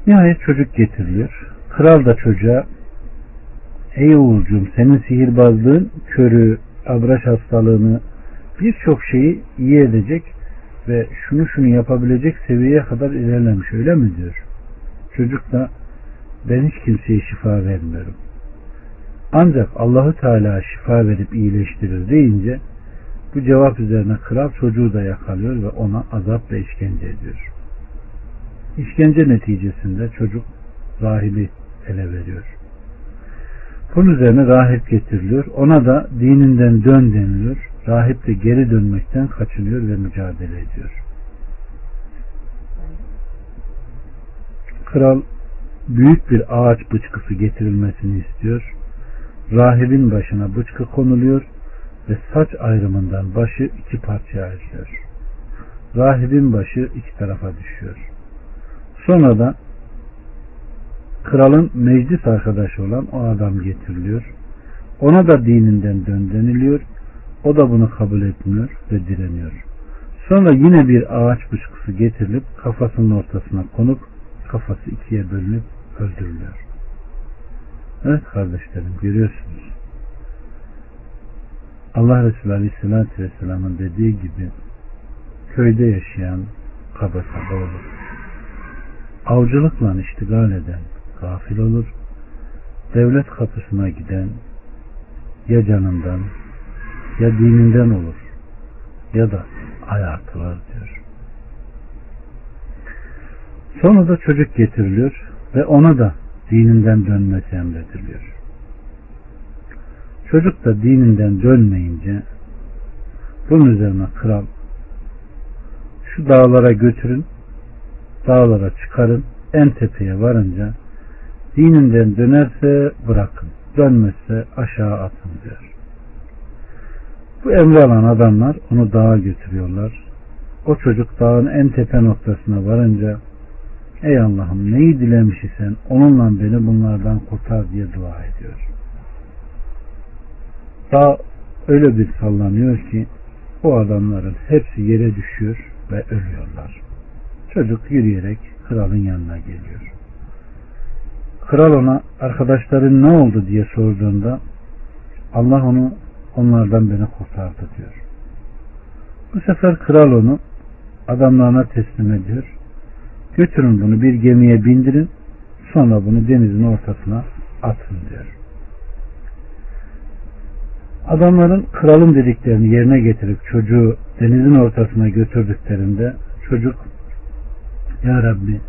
Nihayet çocuk getiriliyor. Kral da çocuğa Ey oğulcuğum senin sihirbazlığın körü, abraş hastalığını birçok şeyi iyi edecek ve şunu şunu yapabilecek seviyeye kadar ilerlemiş öyle mi diyor. Çocuk da ben hiç kimseye şifa vermiyorum. Ancak Allahü Teala şifa verip iyileştirir deyince bu cevap üzerine kral çocuğu da yakalıyor ve ona azap ve işkence ediyor. İşkence neticesinde çocuk rahibi ele veriyor. Bunun üzerine rahip getiriliyor. Ona da dininden dön deniliyor. Rahip de geri dönmekten kaçınıyor ve mücadele ediyor. Kral büyük bir ağaç bıçkısı getirilmesini istiyor. Rahibin başına bıçkı konuluyor ve saç ayrımından başı iki parçaya ayrılıyor. Rahibin başı iki tarafa düşüyor. Sonra da kralın meclis arkadaşı olan o adam getiriliyor. Ona da dininden dön deniliyor. O da bunu kabul etmiyor ve direniyor. Sonra yine bir ağaç bıçkısı getirilip kafasının ortasına konup kafası ikiye bölünüp öldürülüyor. Evet kardeşlerim görüyorsunuz. Allah Resulü Aleyhisselatü Vesselam'ın dediği gibi köyde yaşayan kaba olur. Avcılıkla iştigal eden gafil olur. Devlet kapısına giden ya canından ya dininden olur ya da hayatı var diyor. Sonra da çocuk getiriliyor ve ona da dininden dönmesi emrediliyor. Çocuk da dininden dönmeyince bunun üzerine kral şu dağlara götürün dağlara çıkarın en tepeye varınca dininden dönerse bırakın dönmezse aşağı atın diyor. Bu emri alan adamlar onu dağa götürüyorlar. O çocuk dağın en tepe noktasına varınca Ey Allah'ım neyi dilemiş isen onunla beni bunlardan kurtar diye dua ediyor. Dağ öyle bir sallanıyor ki o adamların hepsi yere düşüyor ve ölüyorlar. Çocuk yürüyerek kralın yanına geliyor. Kral ona arkadaşların ne oldu diye sorduğunda Allah onu onlardan beni kurtardı diyor. Bu sefer kral onu adamlarına teslim ediyor Götürün bunu bir gemiye bindirin sonra bunu denizin ortasına atın diyor. Adamların kralın dediklerini yerine getirip çocuğu denizin ortasına götürdüklerinde çocuk Ya Rabbi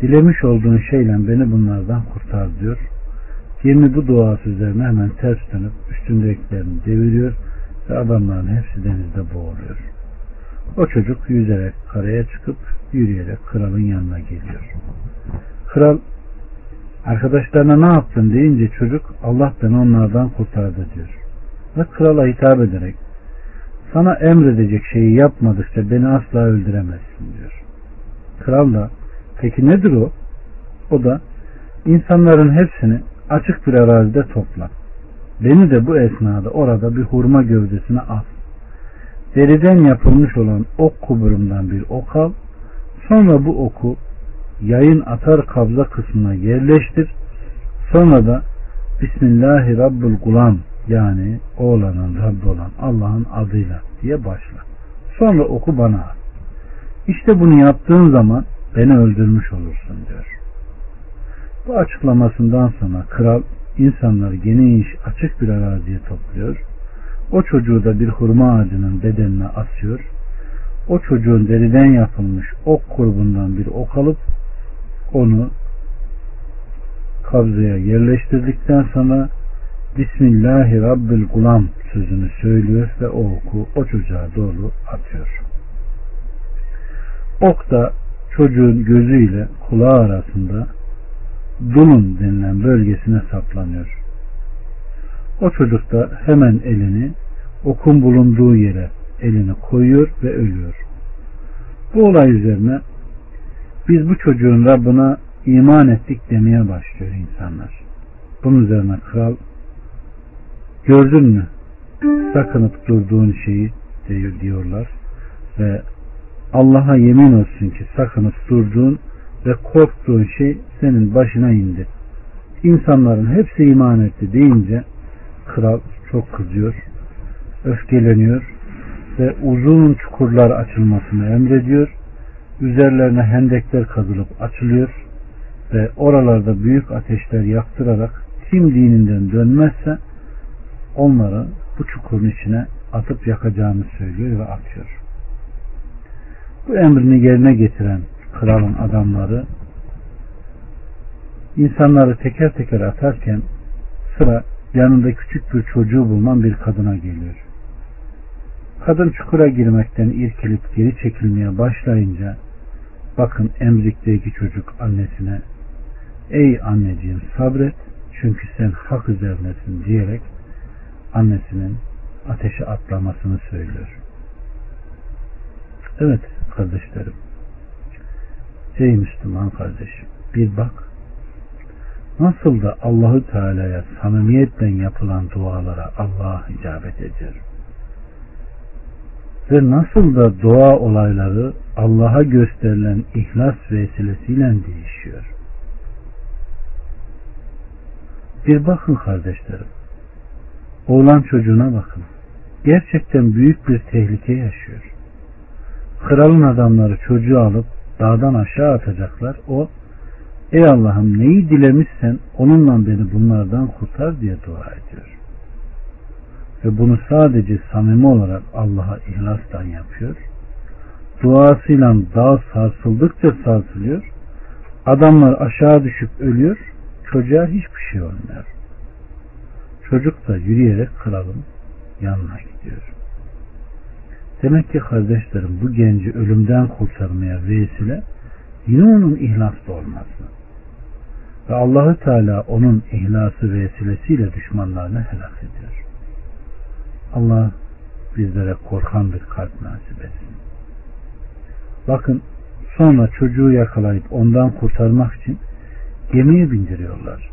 dilemiş olduğun şeyle beni bunlardan kurtar diyor. Gemi bu duası üzerine hemen ters dönüp üstündekilerini deviriyor ve adamların hepsi denizde boğuluyor. O çocuk yüzerek karaya çıkıp yürüyerek kralın yanına geliyor. Kral arkadaşlarına ne yaptın deyince çocuk Allah beni onlardan kurtardı diyor. Ve krala hitap ederek sana emredecek şeyi yapmadıkça beni asla öldüremezsin diyor. Kral da peki nedir o? O da insanların hepsini açık bir arazide topla. Beni de bu esnada orada bir hurma gövdesine at. Deriden yapılmış olan ok kuburumdan bir ok al Sonra bu oku yayın atar kabza kısmına yerleştir. Sonra da Bismillahi Rabbul Gulam yani oğlanın Rabbi olan Allah'ın adıyla diye başla. Sonra oku bana at. İşte bunu yaptığın zaman beni öldürmüş olursun diyor. Bu açıklamasından sonra kral insanları geniş açık bir araziye topluyor. O çocuğu da bir hurma ağacının bedenine asıyor o çocuğun deriden yapılmış ok kurbundan bir ok alıp onu kabzaya yerleştirdikten sonra Bismillahi sözünü söylüyor ve o oku o çocuğa doğru atıyor. Ok da çocuğun gözüyle kulağı arasında dulun denilen bölgesine saplanıyor. O çocuk da hemen elini okun bulunduğu yere elini koyuyor ve ölüyor. Bu olay üzerine biz bu çocuğun Rabbına iman ettik demeye başlıyor insanlar. Bunun üzerine kral gördün mü sakınıp durduğun şeyi diyorlar ve Allah'a yemin olsun ki sakınıp durduğun ve korktuğun şey senin başına indi. İnsanların hepsi iman etti deyince kral çok kızıyor, öfkeleniyor ve uzun çukurlar açılmasını emrediyor. Üzerlerine hendekler kazılıp açılıyor ve oralarda büyük ateşler yaktırarak kim dininden dönmezse onları bu çukurun içine atıp yakacağını söylüyor ve atıyor. Bu emrini yerine getiren kralın adamları insanları teker teker atarken sıra yanında küçük bir çocuğu bulunan bir kadına geliyor. Kadın çukura girmekten irkilip geri çekilmeye başlayınca bakın emzikteki çocuk annesine ey anneciğim sabret çünkü sen hak üzerinesin diyerek annesinin ateşe atlamasını söylüyor. Evet kardeşlerim. Ey Müslüman kardeşim bir bak nasıl da Allahü Teala'ya samimiyetle yapılan dualara Allah icabet ediyor. Ve nasıl da dua olayları Allah'a gösterilen ihlas vesilesiyle değişiyor. Bir bakın kardeşlerim. Oğlan çocuğuna bakın. Gerçekten büyük bir tehlike yaşıyor. Kralın adamları çocuğu alıp dağdan aşağı atacaklar. O ey Allah'ım neyi dilemişsen onunla beni bunlardan kurtar diye dua ediyor. Ve bunu sadece samimi olarak Allah'a ihlastan yapıyor. Duasıyla dağ sarsıldıkça sarsılıyor. Adamlar aşağı düşüp ölüyor. Çocuğa hiçbir şey olmuyor. Çocuk da yürüyerek kralın yanına gidiyor. Demek ki kardeşlerim bu genci ölümden kurtarmaya vesile yine onun ihlaslı olması. Ve Allahü Teala onun ihlası vesilesiyle düşmanlarını helak ediyor. Allah bizlere korkan bir kalp nasip etsin. Bakın sonra çocuğu yakalayıp ondan kurtarmak için gemiye bindiriyorlar.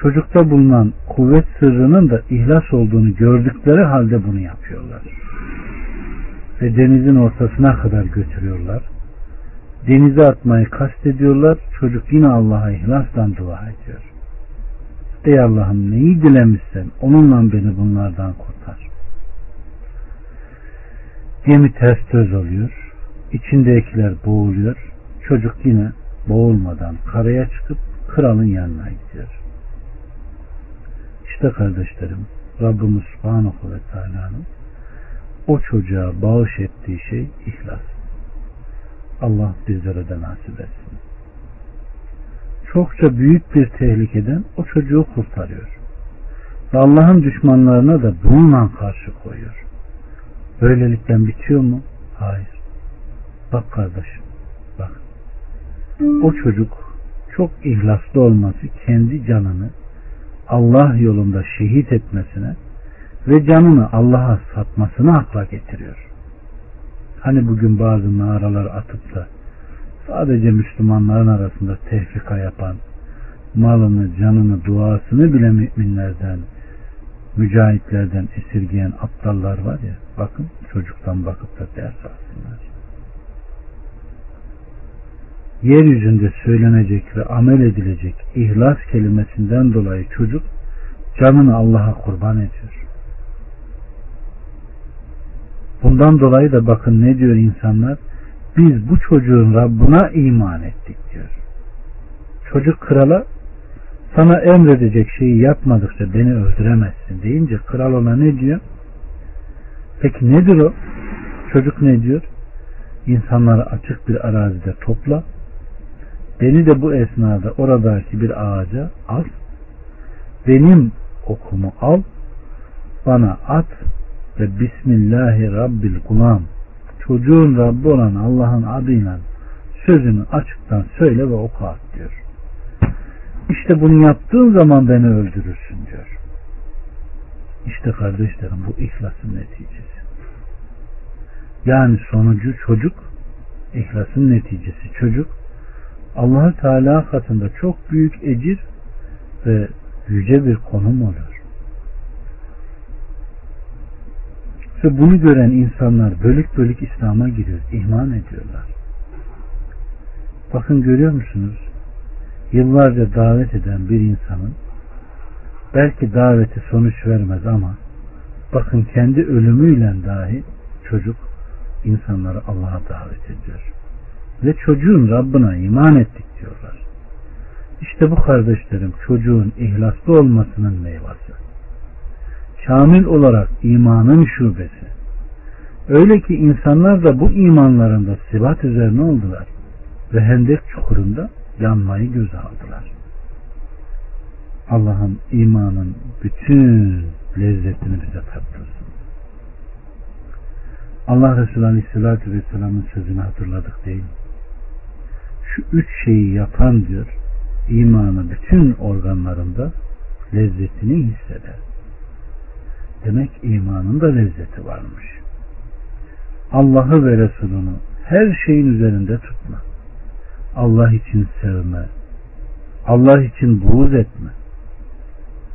Çocukta bulunan kuvvet sırrının da ihlas olduğunu gördükleri halde bunu yapıyorlar ve denizin ortasına kadar götürüyorlar. Denize atmayı kastediyorlar. Çocuk yine Allah'a ihlasla dua ediyor. Ey Allah'ım neyi dilemişsen onunla beni bunlardan kurtar. Gemi ters töz oluyor. İçindekiler boğuluyor. Çocuk yine boğulmadan karaya çıkıp kralın yanına gidiyor. İşte kardeşlerim Rabbimiz Subhanahu ve Teala'nın o çocuğa bağış ettiği şey ihlas. Allah bizlere de nasip etsin. Çokça büyük bir tehlikeden o çocuğu kurtarıyor. Ve Allah'ın düşmanlarına da bununla karşı koyuyor. Böylelikle bitiyor mu? Hayır. Bak kardeşim, bak. O çocuk çok ihlaslı olması kendi canını Allah yolunda şehit etmesine ve canını Allah'a satmasını akla getiriyor. Hani bugün bazı naralar atıp da sadece Müslümanların arasında tefrika yapan, malını, canını, duasını bile müminlerden, mücahitlerden esirgeyen aptallar var ya, bakın çocuktan bakıp da ders alsınlar. Yeryüzünde söylenecek ve amel edilecek ihlas kelimesinden dolayı çocuk canını Allah'a kurban ediyor. Bundan dolayı da bakın ne diyor insanlar? Biz bu çocuğun Rabbına iman ettik diyor. Çocuk krala sana emredecek şeyi yapmadıkça beni öldüremezsin deyince kral ona ne diyor? Peki nedir o? Çocuk ne diyor? İnsanları açık bir arazide topla. Beni de bu esnada oradaki bir ağaca al. Benim okumu al. Bana at ve Bismillahi Rabbil Gulam çocuğun Rabbi olan Allah'ın adıyla sözünü açıktan söyle ve oku at diyor. İşte bunu yaptığın zaman beni öldürürsün diyor. İşte kardeşlerim bu ihlasın neticesi. Yani sonucu çocuk, ihlasın neticesi çocuk, allah Teala katında çok büyük ecir ve yüce bir konum olur. Ve bunu gören insanlar bölük bölük İslam'a giriyor, iman ediyorlar. Bakın görüyor musunuz? Yıllarca davet eden bir insanın belki daveti sonuç vermez ama bakın kendi ölümüyle dahi çocuk insanları Allah'a davet ediyor. Ve çocuğun Rabbına iman ettik diyorlar. İşte bu kardeşlerim çocuğun ihlaslı olmasının meyvesi. Kamil olarak imanın şubesi. Öyle ki insanlar da bu imanlarında sibat üzerine oldular ve hendek çukurunda yanmayı göze aldılar. Allah'ın imanın bütün lezzetini bize tattırsın. Allah Resulü Aleyhisselatü Vesselam'ın sözünü hatırladık değil mi? Şu üç şeyi yapan diyor, imanı bütün organlarında lezzetini hisseder. Demek imanın da lezzeti varmış. Allah'ı ve Resulünü her şeyin üzerinde tutma. Allah için sevme. Allah için buğz etme.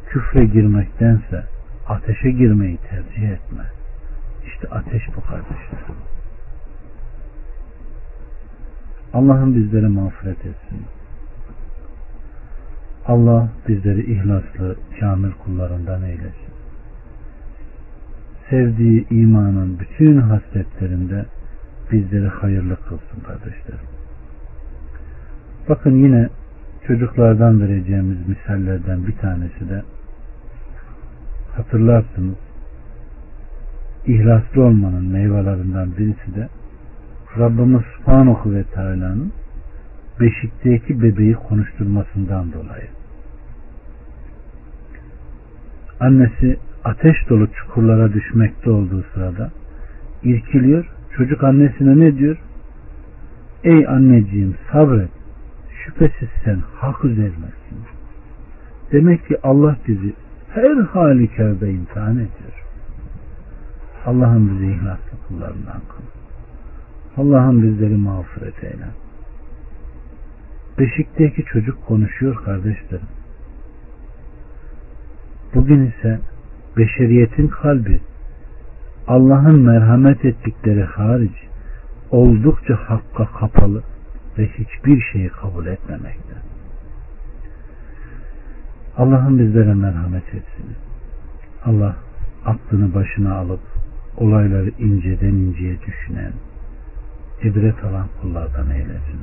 Küfre girmektense ateşe girmeyi tercih etme. İşte ateş bu kardeşler. Allah'ın bizleri mağfiret etsin. Allah bizleri ihlaslı, kamil kullarından eylesin. Sevdiği imanın bütün hasletlerinde bizleri hayırlı kılsın kardeşlerim. Bakın yine çocuklardan vereceğimiz misallerden bir tanesi de hatırlarsınız ihlaslı olmanın meyvelerinden birisi de Rabbimiz Subhanahu ve Teala'nın beşikteki bebeği konuşturmasından dolayı. Annesi ateş dolu çukurlara düşmekte olduğu sırada irkiliyor. Çocuk annesine ne diyor? Ey anneciğim sabret. Şüphesiz sen hak üzerindesin. Demek ki Allah bizi her halükarda imtihan ediyor. Allah'ın bizi ihlaslı kullarından kıl. Allah'ın bizleri mağfiret eyle. Beşikteki çocuk konuşuyor kardeşlerim. Bugün ise beşeriyetin kalbi Allah'ın merhamet ettikleri hariç oldukça hakka kapalı ve hiçbir şeyi kabul etmemekte. Allah'ın bizlere merhamet etsin. Allah aklını başına alıp olayları inceden inceye düşünen, ibret alan kullardan eylesin.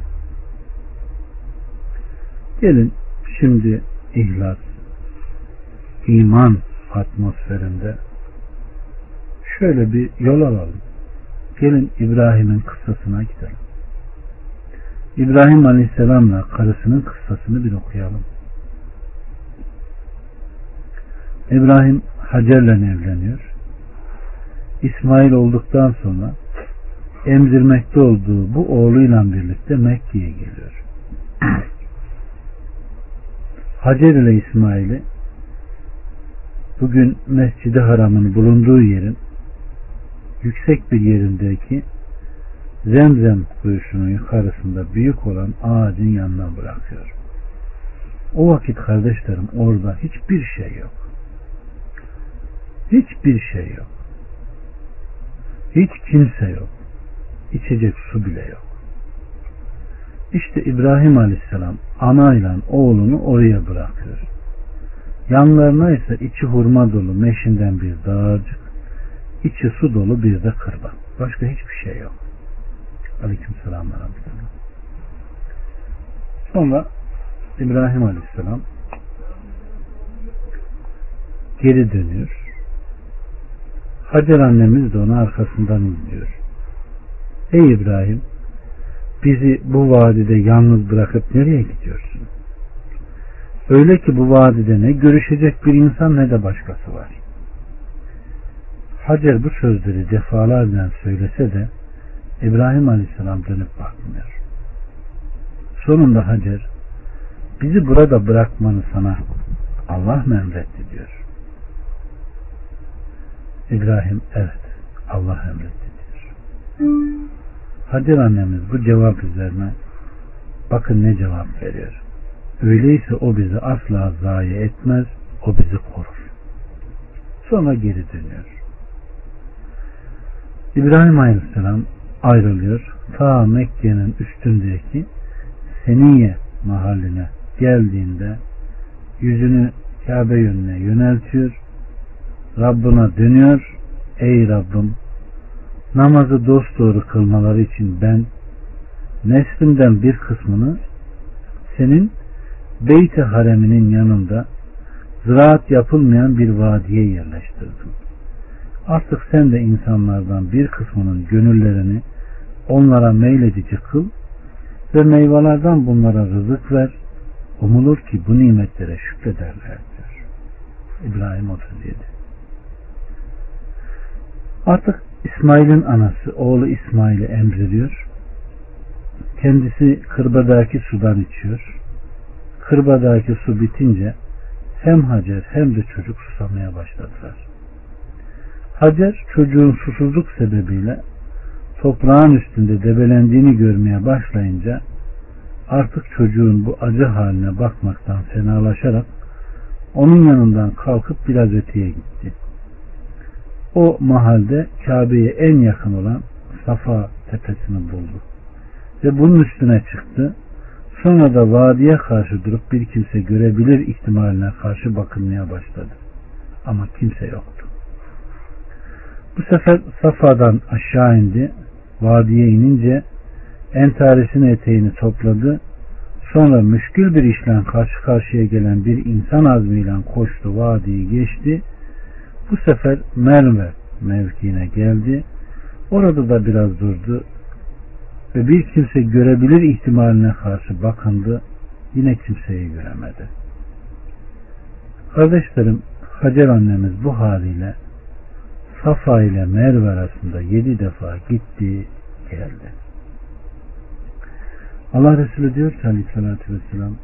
Gelin şimdi ihlas, iman atmosferinde şöyle bir yol alalım. Gelin İbrahim'in kıssasına gidelim. İbrahim Aleyhisselam'la karısının kıssasını bir okuyalım. İbrahim Hacer'le evleniyor. İsmail olduktan sonra emzirmekte olduğu bu oğluyla birlikte Mekke'ye geliyor. Hacer ile İsmail'i bugün Mescid-i Haram'ın bulunduğu yerin yüksek bir yerindeki zemzem kuyusunun yukarısında büyük olan ağacın yanına bırakıyor. O vakit kardeşlerim orada hiçbir şey yok. Hiçbir şey yok. Hiç kimse yok. İçecek su bile yok. İşte İbrahim Aleyhisselam anayla oğlunu oraya bırakıyor. Yanlarına ise içi hurma dolu meşinden bir dağarcık, içi su dolu bir de kırba. Başka hiçbir şey yok. Aleyküm selam Sonra İbrahim Aleyhisselam geri dönüyor. Hacer annemiz de onu arkasından izliyor. Ey İbrahim bizi bu vadide yalnız bırakıp nereye gidiyorsun? Öyle ki bu vadide ne görüşecek bir insan ne de başkası var. Hacer bu sözleri defalarca söylese de İbrahim Aleyhisselam dönüp bakmıyor. Sonunda Hacer bizi burada bırakmanı sana Allah mı emretti diyor. İbrahim evet Allah emretti diyor. Hacer annemiz bu cevap üzerine bakın ne cevap veriyor. Öyleyse o bizi asla zayi etmez, o bizi korur. Sonra geri dönüyor. İbrahim Aleyhisselam ayrılıyor. Ta Mekke'nin üstündeki Seniye mahalline geldiğinde yüzünü Kabe yönüne yöneltiyor. Rabbına dönüyor. Ey Rabbim namazı dosdoğru kılmaları için ben neslimden bir kısmını senin Beyt-i Hareminin yanında ziraat yapılmayan bir vadiye yerleştirdim. Artık sen de insanlardan bir kısmının gönüllerini onlara meyledici kıl ve meyvelerden bunlara rızık ver. Umulur ki bu nimetlere şükrederler. İbrahim 37 Artık İsmail'in anası oğlu İsmail'i emrediyor. Kendisi kırbadaki sudan içiyor. Kırbadaki su bitince hem Hacer hem de çocuk susamaya başladılar. Hacer çocuğun susuzluk sebebiyle toprağın üstünde debelendiğini görmeye başlayınca artık çocuğun bu acı haline bakmaktan fenalaşarak onun yanından kalkıp biraz öteye gitti. O mahalde Kabe'ye en yakın olan Safa tepesini buldu. Ve bunun üstüne çıktı. Sonra da vadiye karşı durup bir kimse görebilir ihtimaline karşı bakınmaya başladı. Ama kimse yoktu. Bu sefer Safa'dan aşağı indi. Vadiye inince entaresinin eteğini topladı. Sonra müşkül bir işle karşı karşıya gelen bir insan azmiyle koştu, vadiyi geçti. Bu sefer Merve mevkiine geldi. Orada da biraz durdu ve bir kimse görebilir ihtimaline karşı bakındı. Yine kimseyi göremedi. Kardeşlerim, Hacer annemiz bu haliyle Safa ile Merve arasında yedi defa gitti, geldi. Allah Resulü diyor ki aleyhissalatü vesselam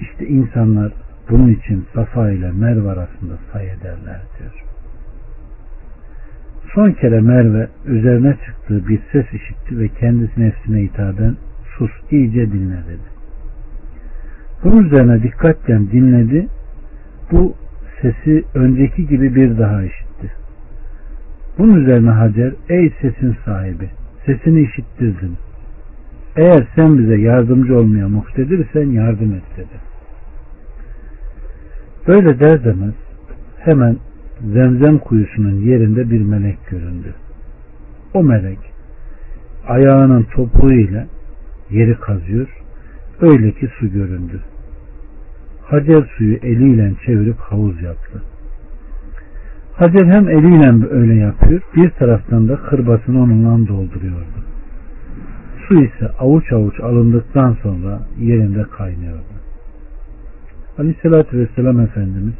işte insanlar bunun için Safa ile Merve arasında say ederler diyor. Son kere Merve üzerine çıktığı bir ses işitti ve kendisi nefsine hitaben sus iyice dinle dedi. Bunun üzerine dikkatle dinledi. Bu sesi önceki gibi bir daha işitti. Bunun üzerine Hacer ey sesin sahibi sesini işittirdin. Eğer sen bize yardımcı olmaya muhtedirsen yardım et dedi. Böyle der demez hemen zemzem kuyusunun yerinde bir melek göründü. O melek ayağının topuğuyla yeri kazıyor. Öyle ki su göründü. Hacer suyu eliyle çevirip havuz yaptı. Hacer hem eliyle öyle yapıyor, bir taraftan da kırbasını onunla dolduruyordu. Su ise avuç avuç alındıktan sonra yerinde kaynıyordu. Aleyhissalatü Vesselam Efendimiz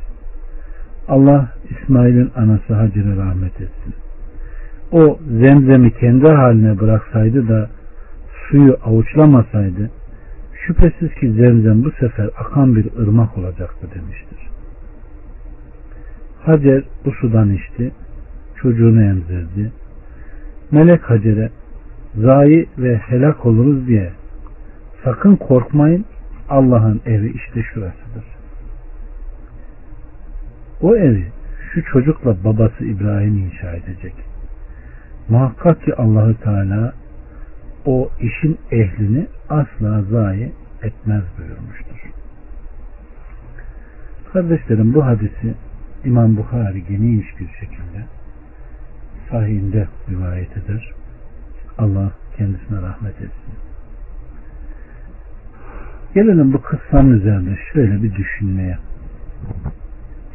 Allah İsmail'in anası Hacer'e rahmet etsin. O zemzemi kendi haline bıraksaydı da suyu avuçlamasaydı şüphesiz ki zemzem bu sefer akan bir ırmak olacaktı demiştir. Hacer bu sudan içti, çocuğunu emzirdi. Melek Hacer'e zayi ve helak oluruz diye sakın korkmayın Allah'ın evi işte şurasıdır. O evi şu çocukla babası İbrahim inşa edecek. Muhakkak ki Allahü Teala o işin ehlini asla zayi etmez buyurmuştur. Kardeşlerim bu hadisi İmam Bukhari geniş bir şekilde sahihinde rivayet eder. Allah kendisine rahmet etsin. Gelelim bu kıssanın üzerinde şöyle bir düşünmeye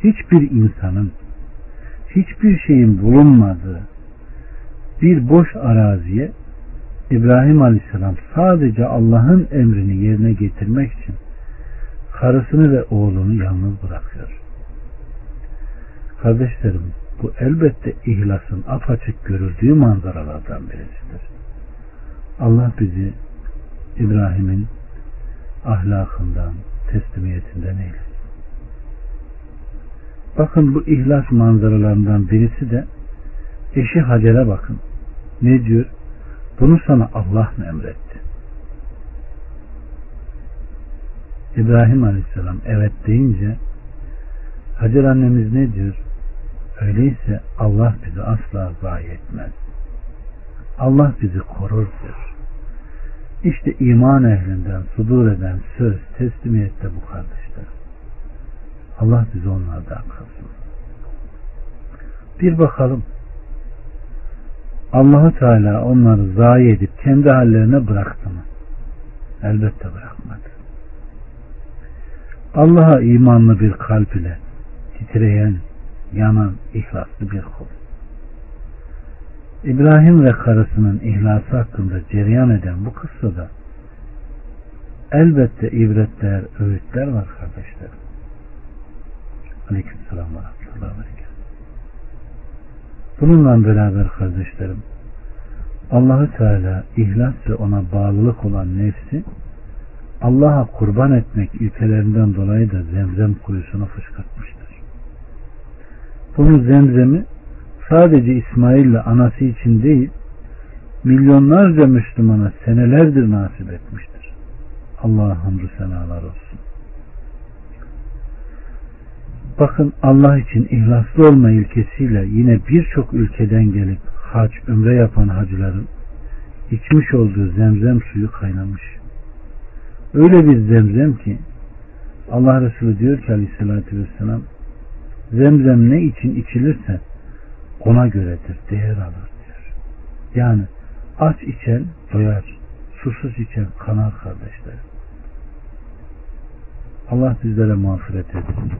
hiçbir insanın hiçbir şeyin bulunmadığı bir boş araziye İbrahim Aleyhisselam sadece Allah'ın emrini yerine getirmek için karısını ve oğlunu yalnız bırakıyor. Kardeşlerim bu elbette ihlasın apaçık görüldüğü manzaralardan birisidir. Allah bizi İbrahim'in ahlakından, teslimiyetinden eylesin. Bakın bu ihlas manzaralarından birisi de eşi Hacer'e bakın. Ne diyor? Bunu sana Allah mı emretti? İbrahim Aleyhisselam evet deyince Hacer annemiz ne diyor? Öyleyse Allah bizi asla zayi etmez. Allah bizi korur diyor. İşte iman ehlinden sudur eden söz teslimiyette bu kardeşler. Allah bizi onlardan kılsın. Bir bakalım. Allahu Teala onları zayi edip kendi hallerine bıraktı mı? Elbette bırakmadı. Allah'a imanlı bir kalp ile titreyen, yanan, ihlaslı bir kul. İbrahim ve karısının ihlası hakkında cereyan eden bu kıssada elbette ibretler, öğütler var kardeşlerim. Aleyküm selam ve rahmetullahi Bununla beraber kardeşlerim Allahü Teala ihlas ve ona bağlılık olan nefsi Allah'a kurban etmek ilkelerinden dolayı da zemzem kuyusunu fışkırtmıştır. Bunu zemzemi sadece İsmail ile anası için değil milyonlarca Müslümana senelerdir nasip etmiştir. Allah'a hamdü senalar olsun. Bakın Allah için ihlaslı olma ilkesiyle yine birçok ülkeden gelip hac, ömre yapan hacıların içmiş olduğu zemzem suyu kaynamış. Öyle bir zemzem ki Allah Resulü diyor ki aleyhissalatü vesselam zemzem ne için içilirse ona göredir, değer alır diyor. Yani aç içen doyar, susuz içen kanar kardeşler. Allah bizlere mağfiret etsin.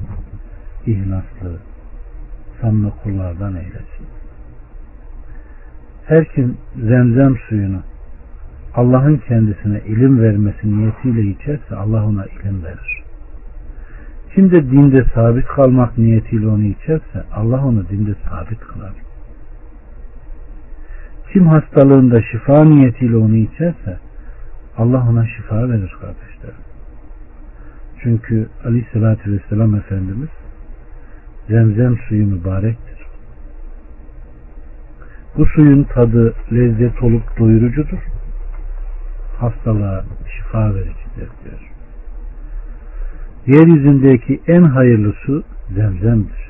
İhlaslı, samimi kullardan eylesin. Her kim zemzem suyunu Allah'ın kendisine ilim vermesi niyetiyle içerse Allah ona ilim verir. Kim de dinde sabit kalmak niyetiyle onu içerse Allah onu dinde sabit kılar. Kim hastalığında şifa niyetiyle onu içerse Allah ona şifa verir kardeşlerim. Çünkü aleyhissalatü vesselam Efendimiz zemzem suyu mübarektir. Bu suyun tadı lezzet olup doyurucudur. Hastalığa şifa vericidir diyor. Yeryüzündeki en hayırlı su zemzemdir.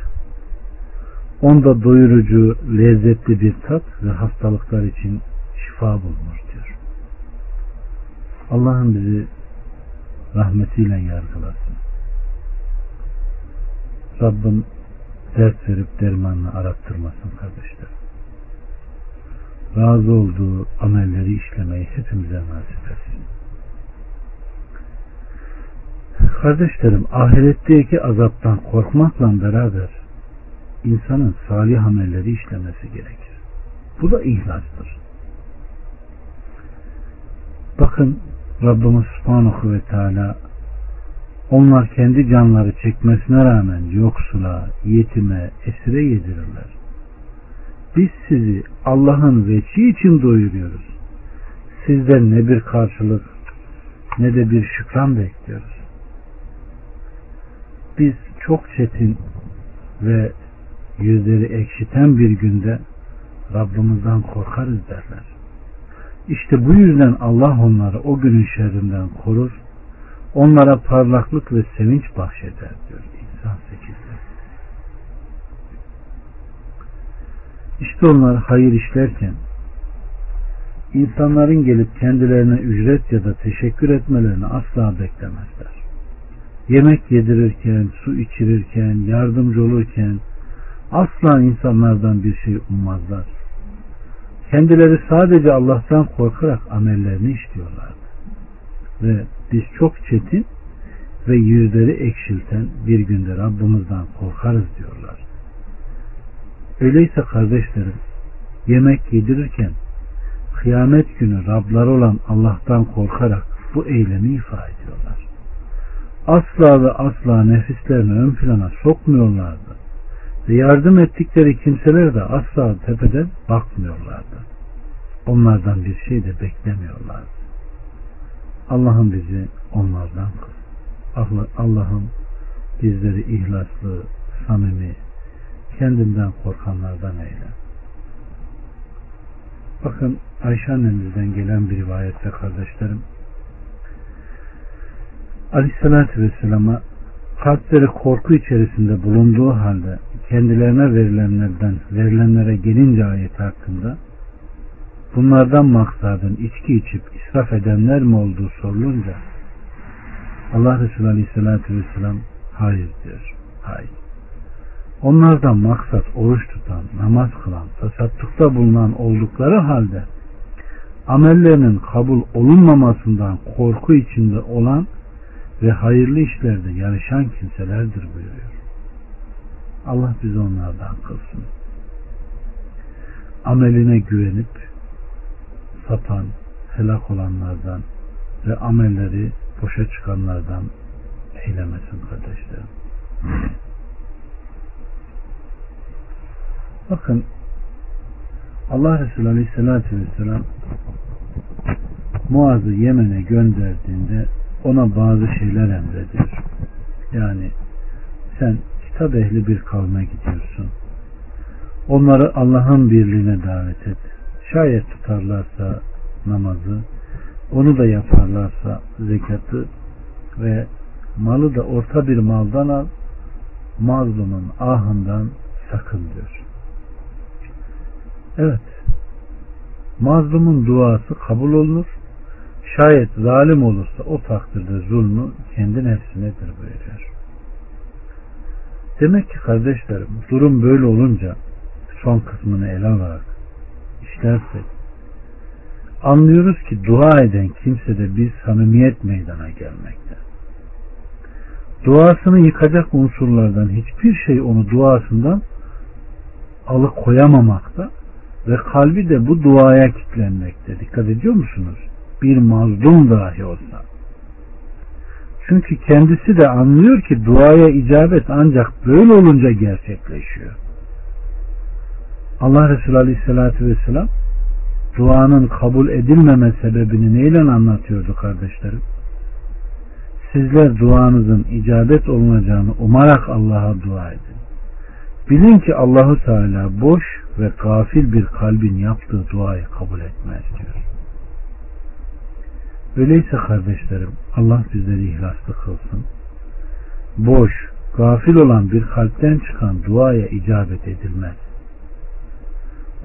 Onda doyurucu, lezzetli bir tat ve hastalıklar için şifa bulunur diyor. Allah'ın bizi rahmetiyle yargılasın. Rabbim dert verip dermanını arattırmasın kardeşler. Razı olduğu amelleri işlemeyi hepimize nasip etsin. Kardeşlerim ahiretteki azaptan korkmakla beraber insanın salih amelleri işlemesi gerekir. Bu da ihlastır. Bakın Rabbimiz Subhanahu ve Teala onlar kendi canları çekmesine rağmen yoksula, yetime, esire yedirirler. Biz sizi Allah'ın veçi için doyuruyoruz. Sizden ne bir karşılık ne de bir şükran bekliyoruz. Biz çok çetin ve yüzleri ekşiten bir günde Rabbimizden korkarız derler. İşte bu yüzden Allah onları o günün şerrinden korur, onlara parlaklık ve sevinç bahşeder diyor İnsan 8'de. İşte onlar hayır işlerken insanların gelip kendilerine ücret ya da teşekkür etmelerini asla beklemezler. Yemek yedirirken, su içirirken, yardımcı olurken asla insanlardan bir şey ummazlar. Kendileri sadece Allah'tan korkarak amellerini işliyorlar. Ve biz çok çetin ve yüzleri ekşilten bir günde Rabbimizden korkarız diyorlar. Öyleyse kardeşlerim yemek yedirirken kıyamet günü Rabları olan Allah'tan korkarak bu eylemi ifade ediyorlar. Asla ve asla nefislerini ön plana sokmuyorlardı. Ve yardım ettikleri kimseler de asla tepeden bakmıyorlardı. Onlardan bir şey de beklemiyorlardı. Allah'ım bizi onlardan kıl. Allah'ım bizleri ihlaslı, samimi, kendinden korkanlardan eyle. Bakın Ayşe annemizden gelen bir rivayette kardeşlerim Aleyhisselatü Vesselam'a kalpleri korku içerisinde bulunduğu halde kendilerine verilenlerden verilenlere gelince ayet hakkında bunlardan maksadın içki içip israf edenler mi olduğu sorulunca Allah Resulü Aleyhisselatü Vesselam hayır diyor. Hayır. Onlardan maksat oruç tutan, namaz kılan, tasattukta bulunan oldukları halde amellerinin kabul olunmamasından korku içinde olan ve hayırlı işlerde yarışan kimselerdir buyuruyor. Allah bizi onlardan kılsın. Ameline güvenip satan, helak olanlardan ve amelleri boşa çıkanlardan eylemesin kardeşlerim. Bakın Allah Resulü Aleyhisselatü Vesselam Muaz'ı Yemen'e gönderdiğinde ona bazı şeyler emrediyor. Yani sen kitap ehli bir kavme gidiyorsun. Onları Allah'ın birliğine davet et. Şayet tutarlarsa namazı, onu da yaparlarsa zekatı ve malı da orta bir maldan al, mazlumun ahından sakın diyor. Evet, mazlumun duası kabul olunur. Şayet zalim olursa o takdirde zulmü kendi nefsinedir buyuruyor. Demek ki kardeşlerim durum böyle olunca son kısmını ele alarak işlersek anlıyoruz ki dua eden kimsede bir samimiyet meydana gelmekte. Duasını yıkacak unsurlardan hiçbir şey onu duasından alıkoyamamakta ve kalbi de bu duaya kilitlenmekte. Dikkat ediyor musunuz? Bir mazlum dahi olsa. Çünkü kendisi de anlıyor ki duaya icabet ancak böyle olunca gerçekleşiyor. Allah Resulü Aleyhisselatü Vesselam duanın kabul edilmeme sebebini neyle anlatıyordu kardeşlerim? Sizler duanızın icabet olunacağını umarak Allah'a dua edin. Bilin ki Allahu Teala boş ve gafil bir kalbin yaptığı duayı kabul etmez diyor. Öyleyse kardeşlerim Allah bizleri ihlaslı kılsın. Boş, gafil olan bir kalpten çıkan duaya icabet edilmez.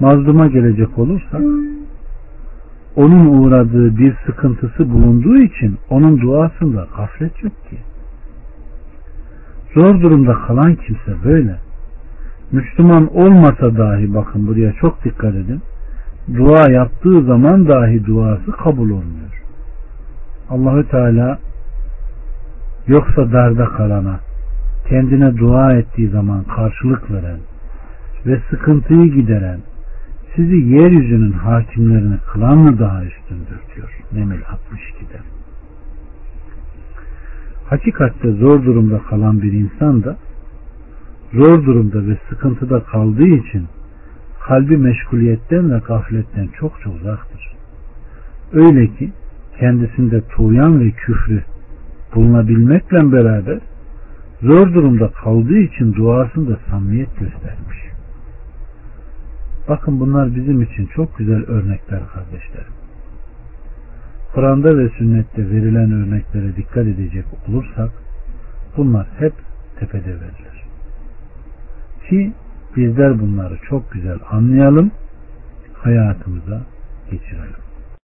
Mazluma gelecek olursak onun uğradığı bir sıkıntısı bulunduğu için onun duasında gaflet yok ki. Zor durumda kalan kimse böyle. Müslüman olmasa dahi bakın buraya çok dikkat edin. Dua yaptığı zaman dahi duası kabul olmuyor. Allahü Teala yoksa darda kalana kendine dua ettiği zaman karşılık veren ve sıkıntıyı gideren sizi yeryüzünün hakimlerini kılan mı daha üstündür diyor Nemil 62'de. Hakikatte zor durumda kalan bir insan da zor durumda ve sıkıntıda kaldığı için kalbi meşguliyetten ve gafletten çok çok uzaktır. Öyle ki kendisinde tuğyan ve küfrü bulunabilmekle beraber zor durumda kaldığı için duasında samimiyet göstermiş. Bakın bunlar bizim için çok güzel örnekler kardeşlerim. Kur'an'da ve sünnette verilen örneklere dikkat edecek olursak bunlar hep tepede verilir. Ki bizler bunları çok güzel anlayalım, hayatımıza geçirelim.